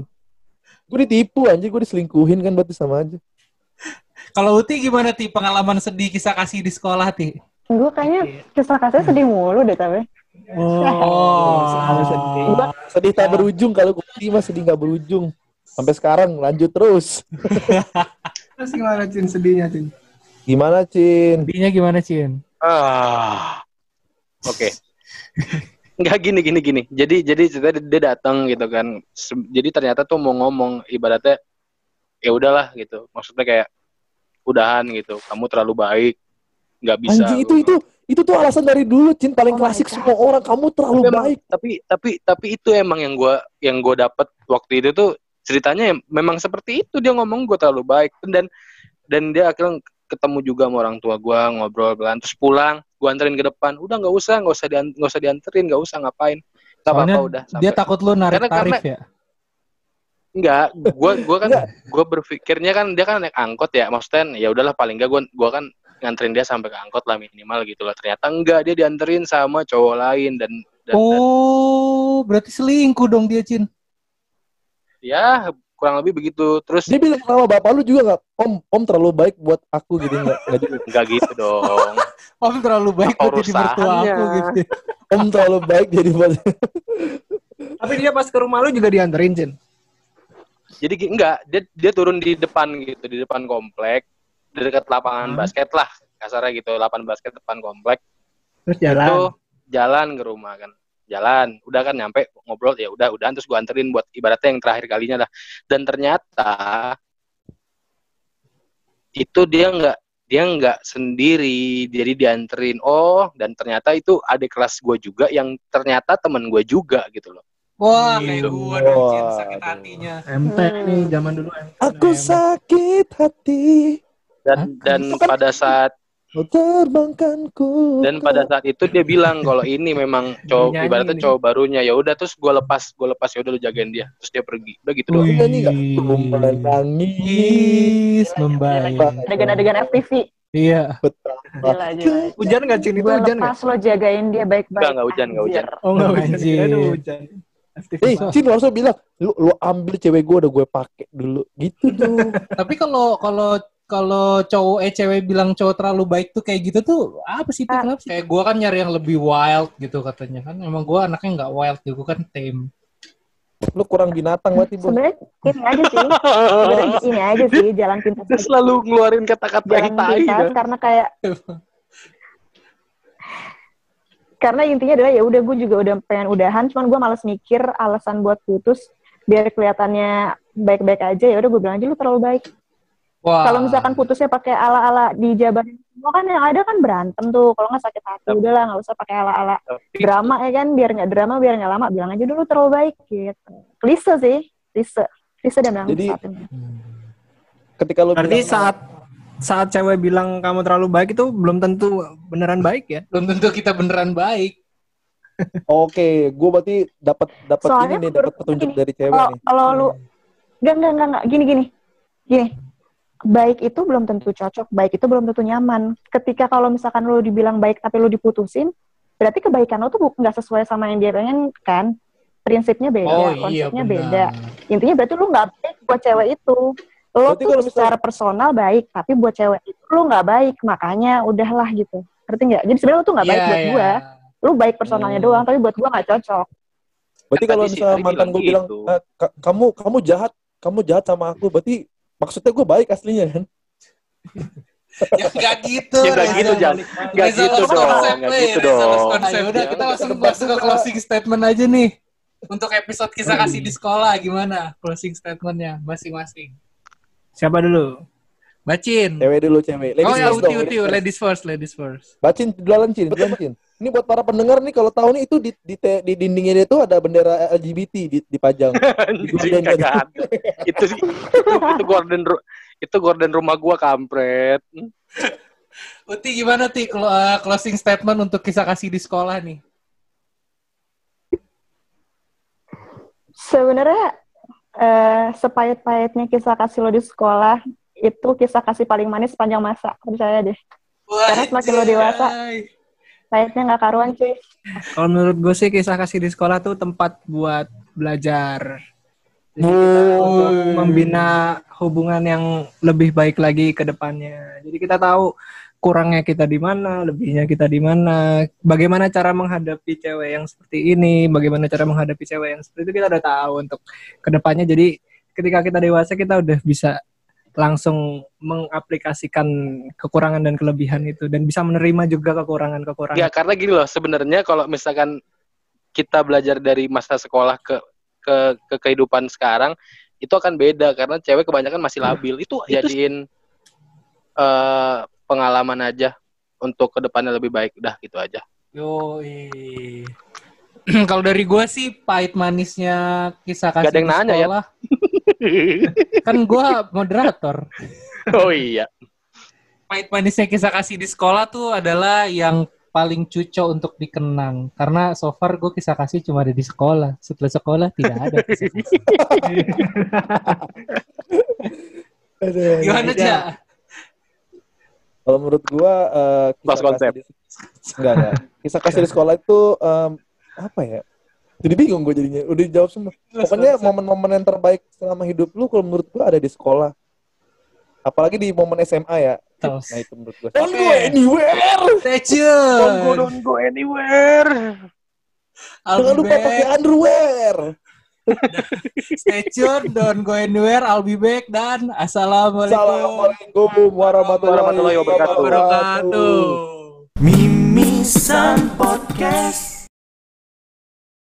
S3: gue ditipu anjir gue diselingkuhin kan berarti sama aja [laughs]
S4: Kalau Uti gimana ti pengalaman sedih kisah kasih di sekolah ti?
S1: Gue kayaknya kisah kasihnya sedih mulu deh tapi.
S4: Oh,
S6: selalu [laughs] sedih.
S3: sedih tak berujung kalau gue mah sedih nggak berujung sampai sekarang lanjut terus [laughs]
S6: Terus gimana Cin sedihnya Cin?
S3: gimana Cin
S4: Sedihnya gimana Cin?
S5: Ah. Oke. [laughs] Enggak gini gini gini. Jadi jadi cerita dia- datang gitu kan. Jadi ternyata tuh mau ngomong ibaratnya ya udahlah gitu. Maksudnya kayak udahan gitu. Kamu terlalu baik. Nggak bisa.
S3: anjing itu itu itu tuh alasan dari dulu Cin. Paling
S1: Oh
S3: klasik semua orang. Kamu terlalu
S5: tapi, emang-
S3: baik.
S5: tapi tapi tapi itu emang yang gua yang gua dapet waktu itu tuh ceritanya em- memang seperti itu. Dia ngomong gue terlalu baik. Dan dan dia akhirnya ketemu juga sama orang tua gua ngobrol pelan terus pulang gua anterin ke depan. Udah nggak usah nggak usah dian- nggak usah dianterin nggak usah ngapain. Nggak
S4: Soalnya
S5: apa-apa udah
S4: dia
S5: sampai.
S4: takut lu narik
S5: Karena-
S4: tarif
S5: karena-
S4: ya.
S5: Enggak, gua gua kan gua berpikirnya kan dia kan naik angkot ya, maksudnya ya udahlah paling enggak gua gua kan nganterin dia sampai ke angkot lah minimal gitu lah. Ternyata enggak, dia dianterin sama cowok lain dan dan, dan
S4: Oh, berarti selingkuh dong dia Cin.
S5: ya kurang lebih begitu. Terus
S3: dia bilang sama bapak lu juga nggak om om terlalu baik buat aku gitu nggak nggak juga
S5: enggak gitu dong. [laughs]
S4: Om terlalu baik buat jadi mertua aku gitu.
S3: om terlalu baik jadi buat [laughs]
S6: Tapi dia pas ke rumah lu juga dianterin Cin.
S5: Jadi enggak, dia dia turun di depan gitu, di depan komplek. Di dekat lapangan
S6: Hmm.
S5: basket lah kasarnya gitu lapangan basket depan komplek
S6: Terus
S5: itu
S6: jalan.
S5: jalan ke rumah kan jalan udah kan nyampe ngobrol ya udah udah terus gua anterin buat ibaratnya yang terakhir kalinya lah dan ternyata itu dia nggak dia nggak sendiri jadi dianterin oh dan ternyata itu adik kelas gua juga yang ternyata temen gua juga gitu loh
S4: Wah, kayak gue dong, sakit hatinya.
S6: MP nih zaman dulu.
S3: Aku sakit hati
S5: dan
S4: Hah?
S5: dan pada saat
S3: terbangkanku
S5: dan pada saat itu dia bilang kalau ini memang cowok
S6: Nyanyi
S5: ibaratnya
S6: nih.
S5: cowok barunya ya udah terus gua lepas gua lepas ya udah lu jagain dia terus dia pergi udah gitu doang
S3: Ini nyanyi nggak?
S4: Membayang.
S1: Adegan-adegan FTV.
S4: Iya.
S1: Gila, gila.
S6: Hujan nggak Cin? Itu
S1: Gue
S6: hujan nggak?
S1: lepas lo jagain dia baik-baik.
S5: Nggak, nggak hujan, nggak hujan.
S6: Oh nggak hujan.
S4: Anjir.
S6: Itu hujan.
S3: Eh, Cin langsung bilang, lu, lu ambil cewek gue udah gue pakai dulu. Gitu [laughs] dong.
S4: Tapi kalau kalau kalau cowok eh cewek bilang cowok terlalu baik tuh kayak gitu tuh apa sih? Tik?
S1: Ah.
S4: Kenapa sih? Kayak gue kan nyari yang lebih wild gitu katanya kan. Emang gue anaknya nggak wild gitu, gue kan tame.
S3: lu kurang binatang berarti, Bos.
S1: Sebenarnya ini aja sih. Sebenarnya ini aja sih jalan pintas.
S5: Dia selalu ngeluarin kata-kata yang
S1: Jalan
S5: tai
S1: pintas karena kayak karena intinya adalah ya udah gue juga udah pengen udahan cuman gue males mikir alasan buat putus biar kelihatannya baik-baik aja ya udah gue bilang aja lu terlalu baik
S4: Wah.
S1: kalau misalkan putusnya pakai ala-ala dijabarin semua kan yang ada kan berantem tuh kalau nggak sakit hati
S5: Yap.
S1: udahlah nggak usah pakai ala-ala drama ya kan biar nggak drama biar nggak lama bilang aja dulu terlalu baik gitu klise sih klise klise dan
S3: Jadi-
S1: manfaatnya.
S3: Ketika lu
S6: Berarti
S3: bilang,
S6: saat saat cewek bilang kamu terlalu baik itu belum tentu beneran baik ya?
S4: belum tentu kita beneran baik. [laughs]
S3: Oke, gue berarti dapat dapat ini nih, dapat petunjuk
S1: gini,
S3: dari cewek
S1: kalau
S3: nih.
S1: kalau lu enggak enggak enggak enggak gini gini gini baik itu belum tentu cocok baik itu belum tentu nyaman. Ketika kalau misalkan lu dibilang baik tapi lu diputusin berarti kebaikan lu tuh nggak sesuai sama yang dia pengen kan? Prinsipnya beda
S4: Oh iya
S1: konsepnya
S4: benar.
S1: beda. Intinya berarti lu nggak baik buat cewek itu. Lo
S3: Berarti
S1: tuh
S3: kalau misal-
S1: secara personal baik tapi buat cewek itu lu nggak baik. Makanya udahlah gitu. Ngerti nggak? Jadi sebenarnya lu tuh nggak baik
S4: Iya,
S1: buat
S4: iya.
S1: gua. Lu baik personalnya
S3: Hmm.
S1: doang tapi buat gua nggak cocok.
S3: Berarti kalau
S5: si
S3: misalnya mantan gue bilang,
S5: gitu.
S3: "Eh, ka- kamu kamu jahat, kamu jahat sama aku, berarti maksudnya gue baik aslinya kan?
S4: Ya nggak gitu.
S5: Ya nggak gitu, Jan. Nggak gitu
S4: lost
S5: dong,
S4: konsep,
S5: nggak gitu dong.
S3: Ayo,
S4: udah
S3: ya
S4: kita langsung masuk ke closing statement aja nih. Untuk episode kisah kasih di sekolah gimana closing statementnya masing-masing?
S6: Siapa dulu?
S4: Bacin.
S3: Cewek dulu cewek. Ladies
S4: oh ya
S3: first
S4: uti
S3: dong,
S4: uti
S3: ladies first.
S4: ladies first ladies first.
S3: Bacin duluan Cin, duluan Cin. Ini buat para pendengar nih kalau tahu nih itu di di, te- di dindingnya dia tuh ada bendera LGBT di, dipajang. [laughs]
S5: Anjing, kagak ada. itu sih itu, itu gorden itu gorden rumah gua kampret.
S4: Uti gimana ti uh, closing statement untuk kisah kasih di sekolah nih?
S1: Sebenarnya eh, sepahit-pahitnya kisah kasih lo di sekolah itu kisah kasih paling manis sepanjang masa percaya deh. Karena semakin lo dewasa. Pahitnya nggak karuan cuy.
S6: Kalau menurut gue sih kisah kasih di sekolah tuh tempat buat belajar. Jadi kita untuk membina hubungan yang lebih baik lagi ke depannya. Jadi kita tahu kurangnya kita di mana, lebihnya kita di mana, bagaimana cara menghadapi cewek yang seperti ini, bagaimana cara menghadapi cewek yang seperti itu kita udah tahu untuk ke depannya. Jadi ketika kita dewasa kita udah bisa langsung mengaplikasikan kekurangan dan kelebihan itu dan bisa menerima juga kekurangan-kekurangan.
S5: Ya karena gini loh, sebenarnya kalau misalkan kita belajar dari masa sekolah ke ke ke kehidupan sekarang itu akan beda karena cewek kebanyakan masih labil. Itu jadiin eh, pengalaman aja untuk ke depannya lebih baik. Udah gitu aja.
S4: Yoi. [clears throat] Kalau dari gue sih pahit manisnya kisah kasih
S5: Gak ada yang
S4: di
S5: nanya, ya?
S4: sekolah. Kan gue moderator. [laughs]
S5: oh iya.
S4: Pahit manisnya kisah kasih di sekolah tuh adalah yang paling cucok untuk dikenang. Karena so far gue kisah kasih cuma ada di sekolah. Setelah sekolah tidak ada kisah kasih.
S3: Aduh.
S4: Gimana
S6: Ya.
S4: aja?
S3: Kalau menurut gua eh, kisah
S5: konsep.
S3: kasih di, enggak enggak. Kisah kasih di sekolah itu em, apa ya? Jadi bingung gue jadinya. Udah dijawab semua. Pokoknya momen-momen yang terbaik selama hidup lu kalau menurut gua ada di sekolah. Apalagi di momen SMA ya.
S4: Tos.
S3: Nah itu menurut gua.
S4: Don't go
S3: anywhere.
S4: Stay
S5: Don't go, don't go anywhere.
S3: Jangan lupa pakai underwear. [laughs]
S4: Stay tune, don't go anywhere, I'll be back dan assalamualaikum
S3: Assalamualaikum warahmatullahi
S5: Warahmatullahi wabarakatuh.
S4: wabarakatuh.
S2: Mimisan Podcast